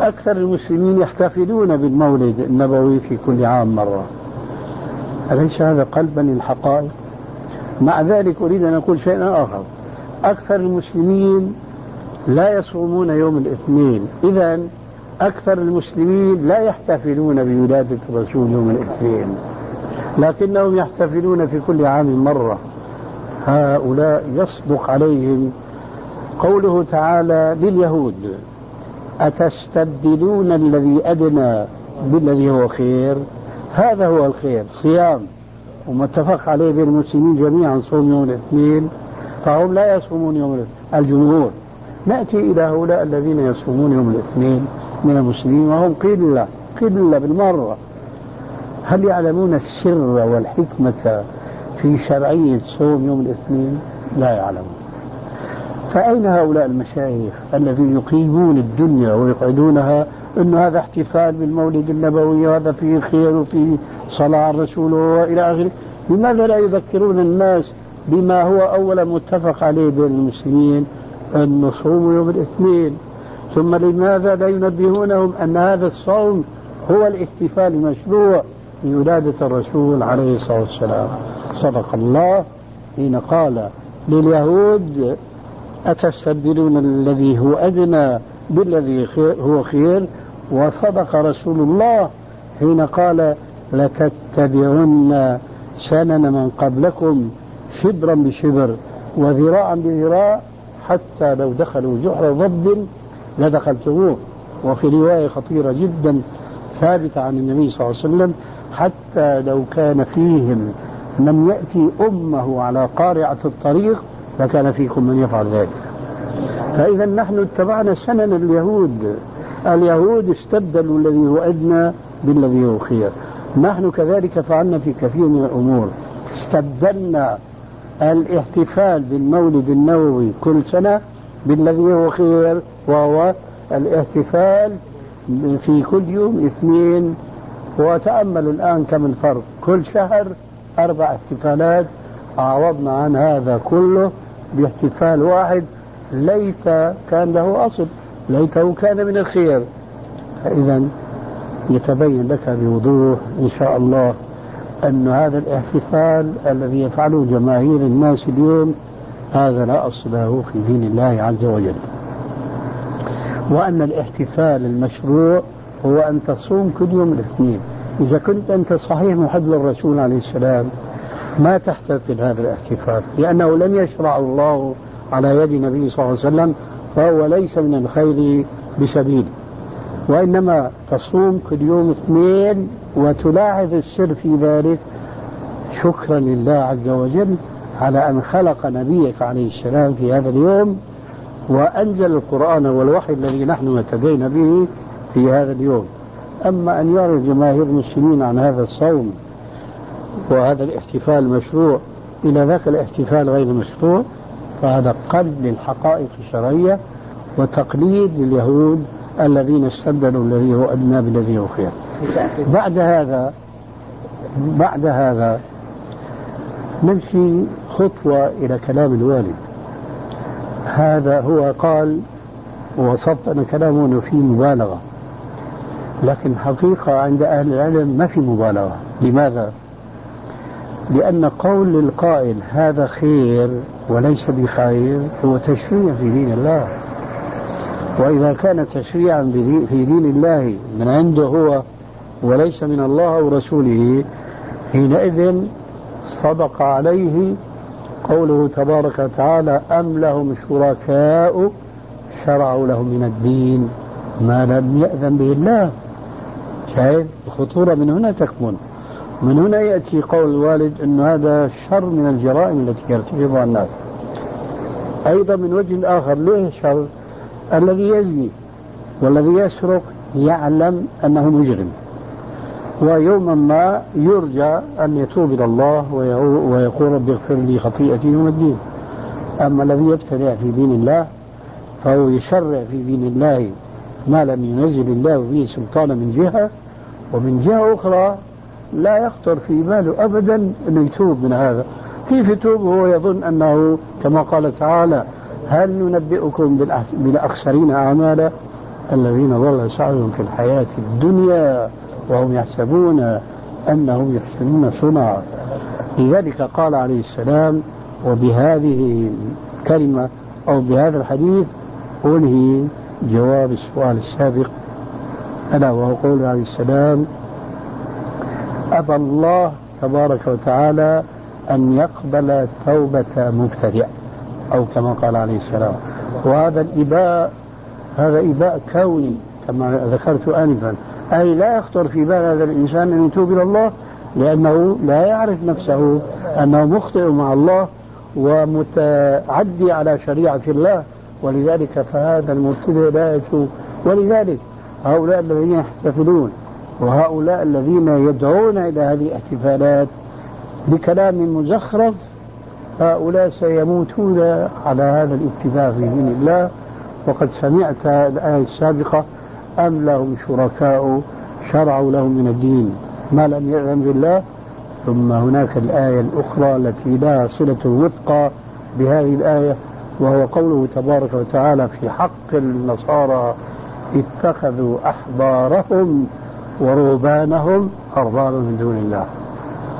أكثر المسلمين يحتفلون بالمولد النبوي في كل عام مرة. أليس هذا قلبا للحقائق؟ مع ذلك أريد أن أقول شيئا آخر. أكثر المسلمين لا يصومون يوم الاثنين. إذا أكثر المسلمين لا يحتفلون بولادة الرسول يوم الاثنين. لكنهم يحتفلون في كل عام مرة. هؤلاء يصدق عليهم. قوله تعالى لليهود أتستبدلون الذي أدنى بالذي هو خير؟ هذا هو الخير صيام. ومتفق عليه بين المسلمين جميعا صوم يوم الاثنين. فهم لا يصومون يوم الاثنين الجمهور. نأتي إلى هؤلاء الذين يصومون يوم الاثنين من المسلمين وهم قلة قلة بالمرة. هل يعلمون السر والحكمة في شرعية صوم يوم الاثنين لا يعلمون فأين هؤلاء المشايخ الذين يقيمون الدنيا ويقعدونها أن هذا احتفال بالمولد النبوي وهذا فيه خير وفيه صلاة على الرسول وإلى آخره؟ لماذا لا يذكرون الناس بما هو أولا متفق عليه بين المسلمين أن نصوم يوم الاثنين؟ ثم لماذا لا ينبهونهم أن هذا الصوم هو الاحتفال المشروع بولادة الرسول عليه الصلاة والسلام. صدق الله. حين قال لليهود أتستبدلون الذي هو أدنى بالذي هو خير؟ وصدق رسول الله حين قال لتتبعن سنن من قبلكم شبرا بشبر وذراعا بذراع حتى لو دخلوا جحر ضب لدخلتموه. وفي رواية خطيرة جدا ثابتة عن النبي صلى الله عليه وسلم حتى لو كان فيهم من يأتي أمه على قارعة الطريق لكان فيكم من يفعل ذلك. فإذا نحن اتبعنا سنن اليهود. اليهود استبدلوا الذي هو أدنى بالذي هو خير. نحن كذلك فعلنا في كثير من الأمور. استبدلنا الاحتفال بالمولد النووي كل سنة بالذي هو خير وهو الاحتفال في كل يوم اثنين وتأمل الآن كم الفرق؟ كل شهر أربع احتفالات عوضنا عن هذا كله باحتفال واحد. ليت كان له أصل ليته كان من الخير. فإذا يتبين لك بوضوح إن شاء الله أن هذا الاحتفال الذي يفعله جماهير الناس اليوم هذا لا أصل له في دين الله عز وجل. وأن الاحتفال المشروع هو أن تصوم كل يوم الاثنين. إذا كنت أنت صحيح محب للرسول عليه السلام ما تحتفل هذا الاحتفال لأنه لم يشرع الله على يد النبي صلى الله عليه وسلم فهو ليس من الخير بسبيل. وإنما تصوم كل يوم اثنين وتلاحظ السر في ذلك. شكرا لله عز وجل على أن خلق نبيك عليه السلام في هذا اليوم وأنزل القرآن والوحي الذي نحن اهتدينا به في هذا اليوم. أما أن يعرض جماهير المسلمين عن هذا الصوم وهذا الاحتفال المشروع إلى ذاك الاحتفال غير مشروع فهذا قلب للحقائق الشرعية وتقليد لليهود الذين استبدلوا الذي هو أدنى بالذي هو خير. بعد هذا بعد هذا نمشي خطوة إلى كلام الوالد. هذا هو قال ووصفت أن كلامه أنه فيه مبالغة. لكن حقيقة عند أهل العلم ما في مبالغة. لماذا؟ لأن قول القائل هذا خير وليس بخير هو تشريع في دين الله. وإذا كان تشريعا في دين الله من عنده هو وليس من الله أو رسوله حينئذ صدق عليه قوله تبارك وتعالى أم لهم شركاء شرعوا لهم من الدين ما لم يأذن به الله. شايف الخطورة من هنا تكمن. من هنا يأتي قول الوالد أن هذا شر من الجرائم التي يرتكبها الناس. أيضا من وجه آخر ليه شر؟ الذي يزني والذي يسرق يعلم أنه مجرم. ويوما ما يرجى أن يتوب إلى الله ويقول رب اغفر لي خطيئتي يوم الدين. أما الذي يبتدع في دين الله فهو يشرع في دين الله ما لم ينزل الله به سلطانا من جهة ومن جهة أخرى لا يخطر في باله أبدا أنه يتوب من هذا. كيف يتوب؟ وهو يظن أنه كما قال تعالى هل ننبئكم بالأخسرين أعمالا الذين ضل سعيهم في الحياة الدنيا وهم يحسبون أنهم يحسنون صنعا. لذلك قال عليه السلام وبهذه الكلمة أو بهذا الحديث أنهي جواب السؤال السابق ألا وهو قول عليه السلام أبى الله تبارك وتعالى أن يقبل توبة مبتدع أو كما قال عليه السلام. وهذا الإباء هذا إباء كوني كما ذكرت آنفا. أي لا يخطر في بال هذا الإنسان أن يتوب إلى الله لأنه لا يعرف نفسه أنه مخطئ مع الله ومتعدي على شريعة الله. ولذلك فهذا المبتدئ لا يتوب. ولذلك هؤلاء الذين يحتفلون وهؤلاء الذين يدعون إلى هذه الاحتفالات بكلام مزخرف هؤلاء سيموتون على هذا الاتفاق في دين الله. وقد سمعت الآية السابقة أم لهم شركاء شرعوا لهم من الدين ما لم يأذن بالله؟ ثم هناك الآية الأخرى التي لها صلة وثقى بهذه الآية وهو قوله تبارك وتعالى في حق النصارى اتخذوا أحبارهم ورهبانهم أربابا من دون الله.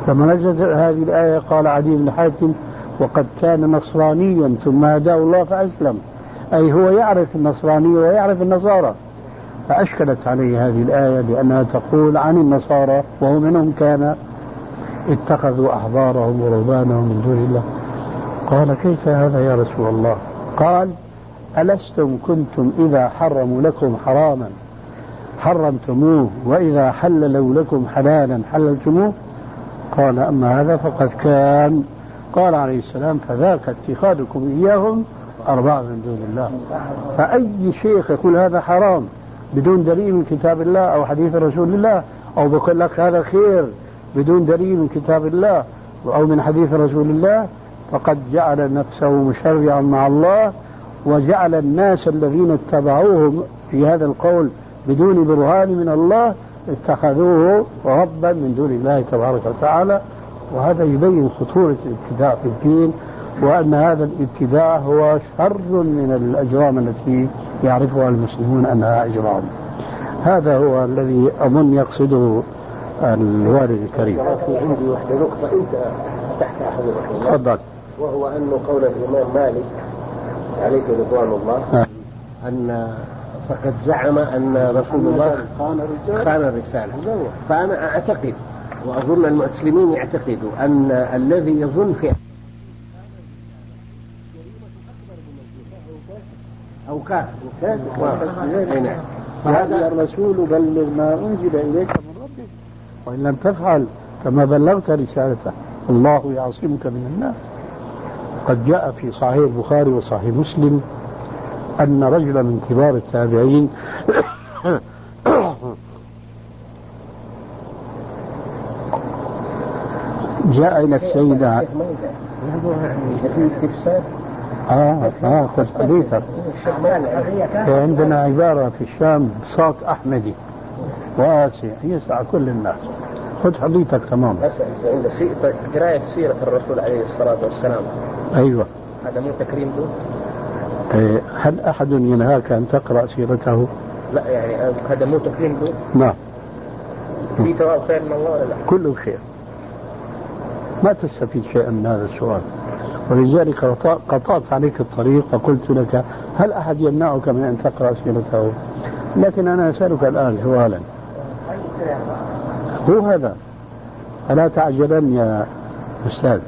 لما نزلت هذه الآية قال عدي بن حاتم وقد كان نصرانيا ثم هداه الله فأسلم. أي هو يعرف النصرانية ويعرف النصارى. فأشكلت عليه هذه الآية لأنها تقول عن النصارى وهو منهم كان اتخذوا أحبارهم ورهبانهم من دون الله. قال كيف هذا يا رسول الله؟ قال ألستم كنتم إذا حرموا لكم حراما؟ حرمتموه وإذا حللوا لكم حلالا حللتموه؟ قال أما هذا فقد كان. قال عليه السلام فذاك اتخاذكم إياهم أربعة من دون الله. فأي شيخ يقول هذا حرام بدون دليل من كتاب الله أو حديث رسول الله أو بقول لك هذا خير بدون دليل من كتاب الله أو من حديث رسول الله فقد جعل نفسه مشرعا مع الله وجعل الناس الذين اتبعوه في هذا القول بدون برهان من الله اتخذوه ربا من دون الله تبارك وتعالى. وهذا يبين خطورة الابتداع في الدين وأن هذا الابتداع هو شر من الأجرام التي يعرفها المسلمون أنها أجرام. هذا هو الذي أظن يقصده الوالد الكريم. عندي وحدة نقطة أنت فتحت أحد تفضل. وهو أن قول الإمام مالك عليه رضوان الله آه. أن فقد زعم أن رسول الله خان الرسالة. فأنا أعتقد وأظن المسلمين يعتقدوا أن الذي يظن في أو كافر. أي نعم. هذا الرسول بلغ ما أنزل إليك من ربك. وإن لم تفعل فما بلغت رسالته. الله يعصمك من الناس. قد جاء في صحيح البخاري وصحيح مسلم أن رجلا من كبار التابعين جاء إلى السيدة في استفسار آه آه خذ حديثك عندنا عبارة في الشام بساط أحمدي. واسع يسع كل الناس. خذ حديثك تمام. أسأل عند سي- قراية سيرة الرسول عليه الصلاة والسلام. أيوة. هذا مو تكريم له؟ إيه، هل أحد ينهاك أن تقرأ سيرته؟ لا يعني هذا مو تكريم له؟ نعم في ثواب خير من الله ولا لا؟ كله خير ما تستفيد شيئا من هذا السؤال. ولذلك قطع- قطعت عليك الطريق وقلت لك هل أحد يمنعك من أن تقرأ سيرته؟ لكن أنا أسألك الآن سؤالا. هو هذا. ألا تعجلن يا أستاذ؟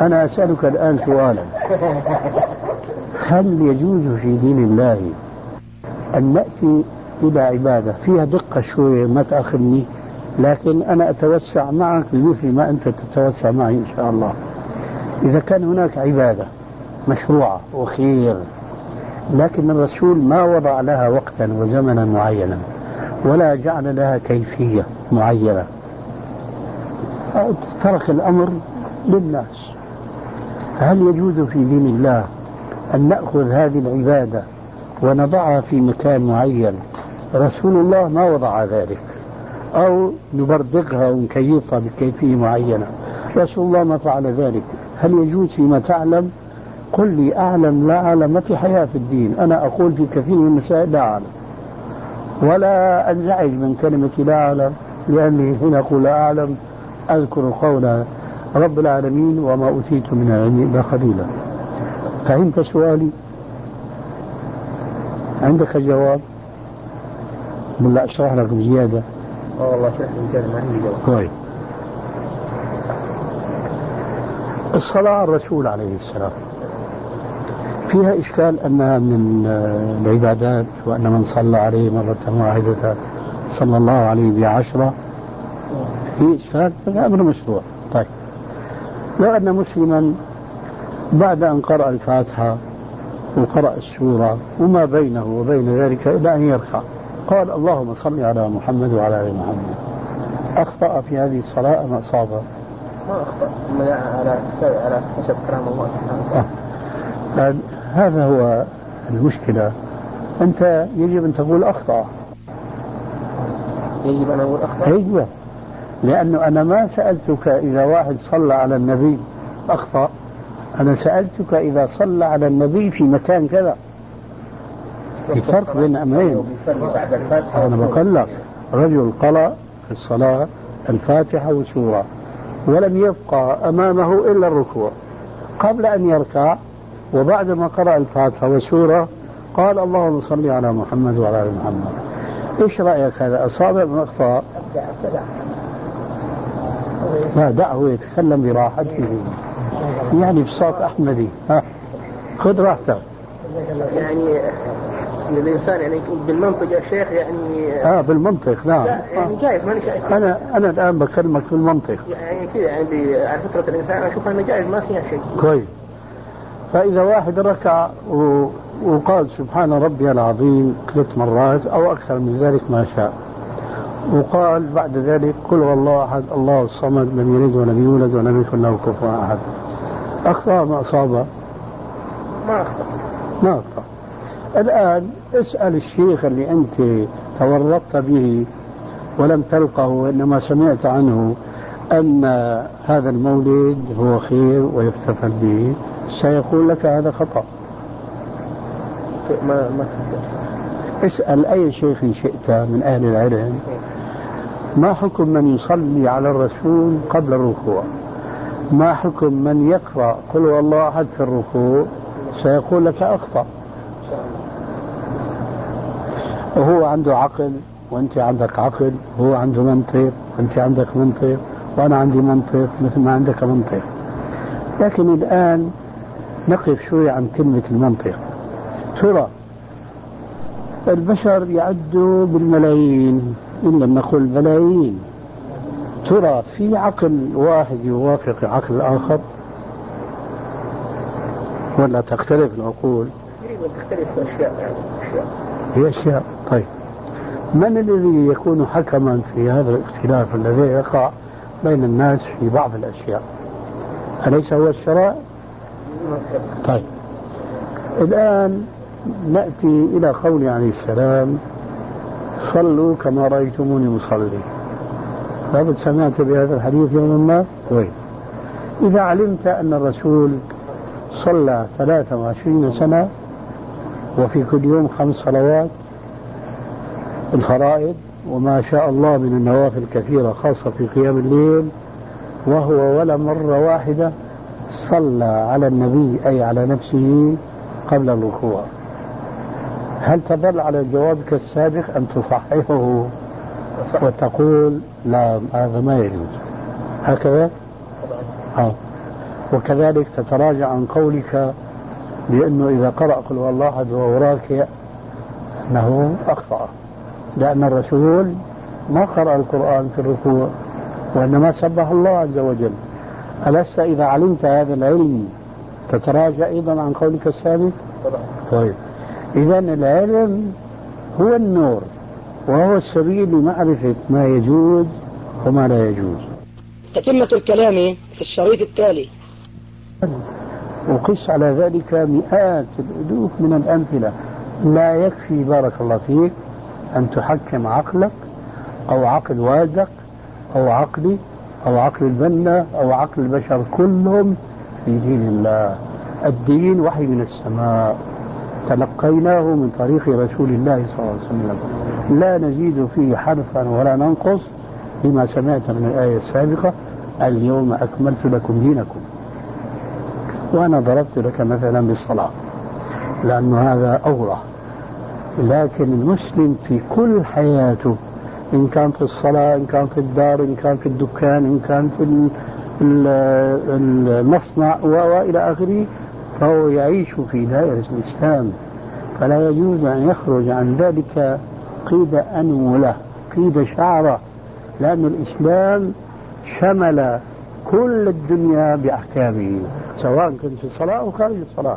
أنا أسألك الآن سؤالا. هل يجوز في دين الله أن نأتي إلى عبادة؟ فيها دقة شوية ما تأخذني لكن أنا أتوسع معك بمثل ما أنت تتوسع معي إن شاء الله. إذا كان هناك عبادة مشروعة وخير لكن الرسول ما وضع لها وقتا وزمنا معينا. ولا جعل لها كيفية معينة. ترك الأمر للناس. فهل يجوز في دين الله أن نأخذ هذه العبادة ونضعها في مكان معين؟ رسول الله ما وضع ذلك. أو نبردقها ونكيفها بكيفية معينة. رسول الله ما فعل ذلك. هل يجوز فيما تعلم؟ قل لي أعلم لا أعلم ما في حياة في الدين. أنا أقول في كثير من المسائل لا أعلم. ولا أنزعج من كلمة لا أعلم لأني حين أقول لا أعلم. أذكر قول رب العالمين وما أوتيت من العلم إلا قليلا. فهمت سؤالي؟ عندك جواب؟ ولا أشرح لك بزيادة. آه والله شيخ ما عندي جواب. طيب. الصلاة على الرسول عليه السلام. فيها إشكال أنها من آه، العبادات وأن من صلى عليه مرة واحدة صلى الله عليه بعشرة. في إشكال؟ هذا أمر مشروع. طيب. لو أن مسلما بعد أن قرأ الفاتحة وقرأ السورة وما بينه وبين ذلك إلى أن يركع قال اللهم صل على محمد وعلى آل محمد. أخطأ في هذه الصلاة أم أصاب؟ ما أخطأ. أما على على حسب كلام الله. سبحانه وتعالى. هذا هو المشكلة. أنت يجب أن تقول أخطأ. يجب أن أقول أخطأ؟ أيوة لأنه أنا ما سألتك إذا واحد صلى على النبي أخطأ. أنا سألتك إذا صلى على النبي في مكان كذا. في فرق بين أمرين. أنا بقول لك رجل قرأ في الصلاة الفاتحة وسورة ولم يبقى أمامه إلا الركوع. قبل أن يركع وبعد ما قرأ الفاتحة وسورة قال اللهم صل على محمد وعلى آل محمد. إيش رأيك هذا؟ أصاب من أخطاء. لا دعه يتكلم براحته. يعني بصوت أحمدي. ها خذ راحتك. يعني إن الإنسان يعني بالمنطق يا شيخ يعني آه بالمنطق نعم. لا يعني جائز ماني شايف أنا أنا الآن بكلمك بالمنطق. يعني كذا يعني على فطرة الإنسان أنا أشوف أنه جائز ما فيها شيء. كويس. فإذا واحد ركع. وقال سبحان ربي العظيم ثلاث مرات أو أكثر من ذلك ما شاء. وقال بعد ذلك قل هو الله أحد الله الصمد لم يلد ولم يولد ولم يكن له كفوا أحد. أخطأ ما أصاب؟ ما أخطأ. ما أخطأ. الآن اسأل الشيخ اللي أنت تورطت به ولم تلقه وإنما سمعت عنه أن هذا المولد هو خير ويحتفل به. سيقول لك هذا خطأ. ما ما. اسأل أي شيخ شئت من أهل العلم. ما حكم من يصلي على الرسول قبل الركوع؟ ما حكم من يقرأ قل هو الله أحد في الركوع؟ سيقول لك أخطأ. وهو عنده عقل وأنت عندك عقل هو عنده منطق وأنت عندك منطق وأنا عندي منطق مثل ما عندك منطق. لكن الآن نقف شوي عن كلمة المنطق. ترى البشر يعدوا بالملايين إن لم نقل بلايين. ترى في عقل واحد يوافق عقل آخر. ولا تختلف العقول. اشياء هي أشياء. طيب. من الذي يكون حكما في هذا الاختلاف الذي يقع بين الناس في بعض الأشياء؟ أليس هو الشرع؟ طيب. الآن نأتي إلى قول عليه السلام صلوا كما رأيتموني مصلي لابد سمعت بهذا الحديث يوما ما؟ طيب. إذا علمت أن الرسول صلى 23 سنة وفي كل يوم خمس صلوات الفرائض وما شاء الله من النوافل كثيرة خاصة في قيام الليل وهو ولا مرة واحدة صلى على النبي أي على نفسه قبل الركوع هل تظل على جوابك السابق أن تصححه وتقول لا هذا ما يجوز هكذا؟ آه. وكذلك تتراجع عن قولك بأنه إذا قرأ قل هو الله أحد وهو راكع أنه أخطأ لأن الرسول ما قرأ القرآن في الركوع وإنما سبح الله عز وجل ألست إذا علمت هذا العلم تتراجع أيضا عن قولك السابق؟ طيب. إذا العلم هو النور وهو السبيل لمعرفة ما يجوز وما لا يجوز. تتمة الكلام في الشريط التالي. وقس على ذلك مئات الألوف من الأمثلة. لا يكفي بارك الله فيك أن تحكم عقلك أو عقل والدك أو عقلي أو عقل البنا أو عقل البشر كلهم في دين الله. الدين وحي من السماء. تلقيناه من طريق رسول الله صلى الله عليه وسلم. لا نزيد فيه حرفا ولا ننقص لما سمعت من الآية السابقة. اليوم أكملت لكم دينكم. وأنا ضربت لك مثلا بالصلاة. لأن هذا أوضح لكن المسلم في كل حياته إن كان في الصلاة إن كان في الدار إن كان في الدكان إن كان في المصنع وإلى آخره فهو يعيش في دائرة الإسلام. فلا يجوز أن يخرج عن ذلك قيد أنملة قيد شعرة لأن الإسلام شمل كل الدنيا بأحكامه سواء كنت في الصلاة أو خارج الصلاة.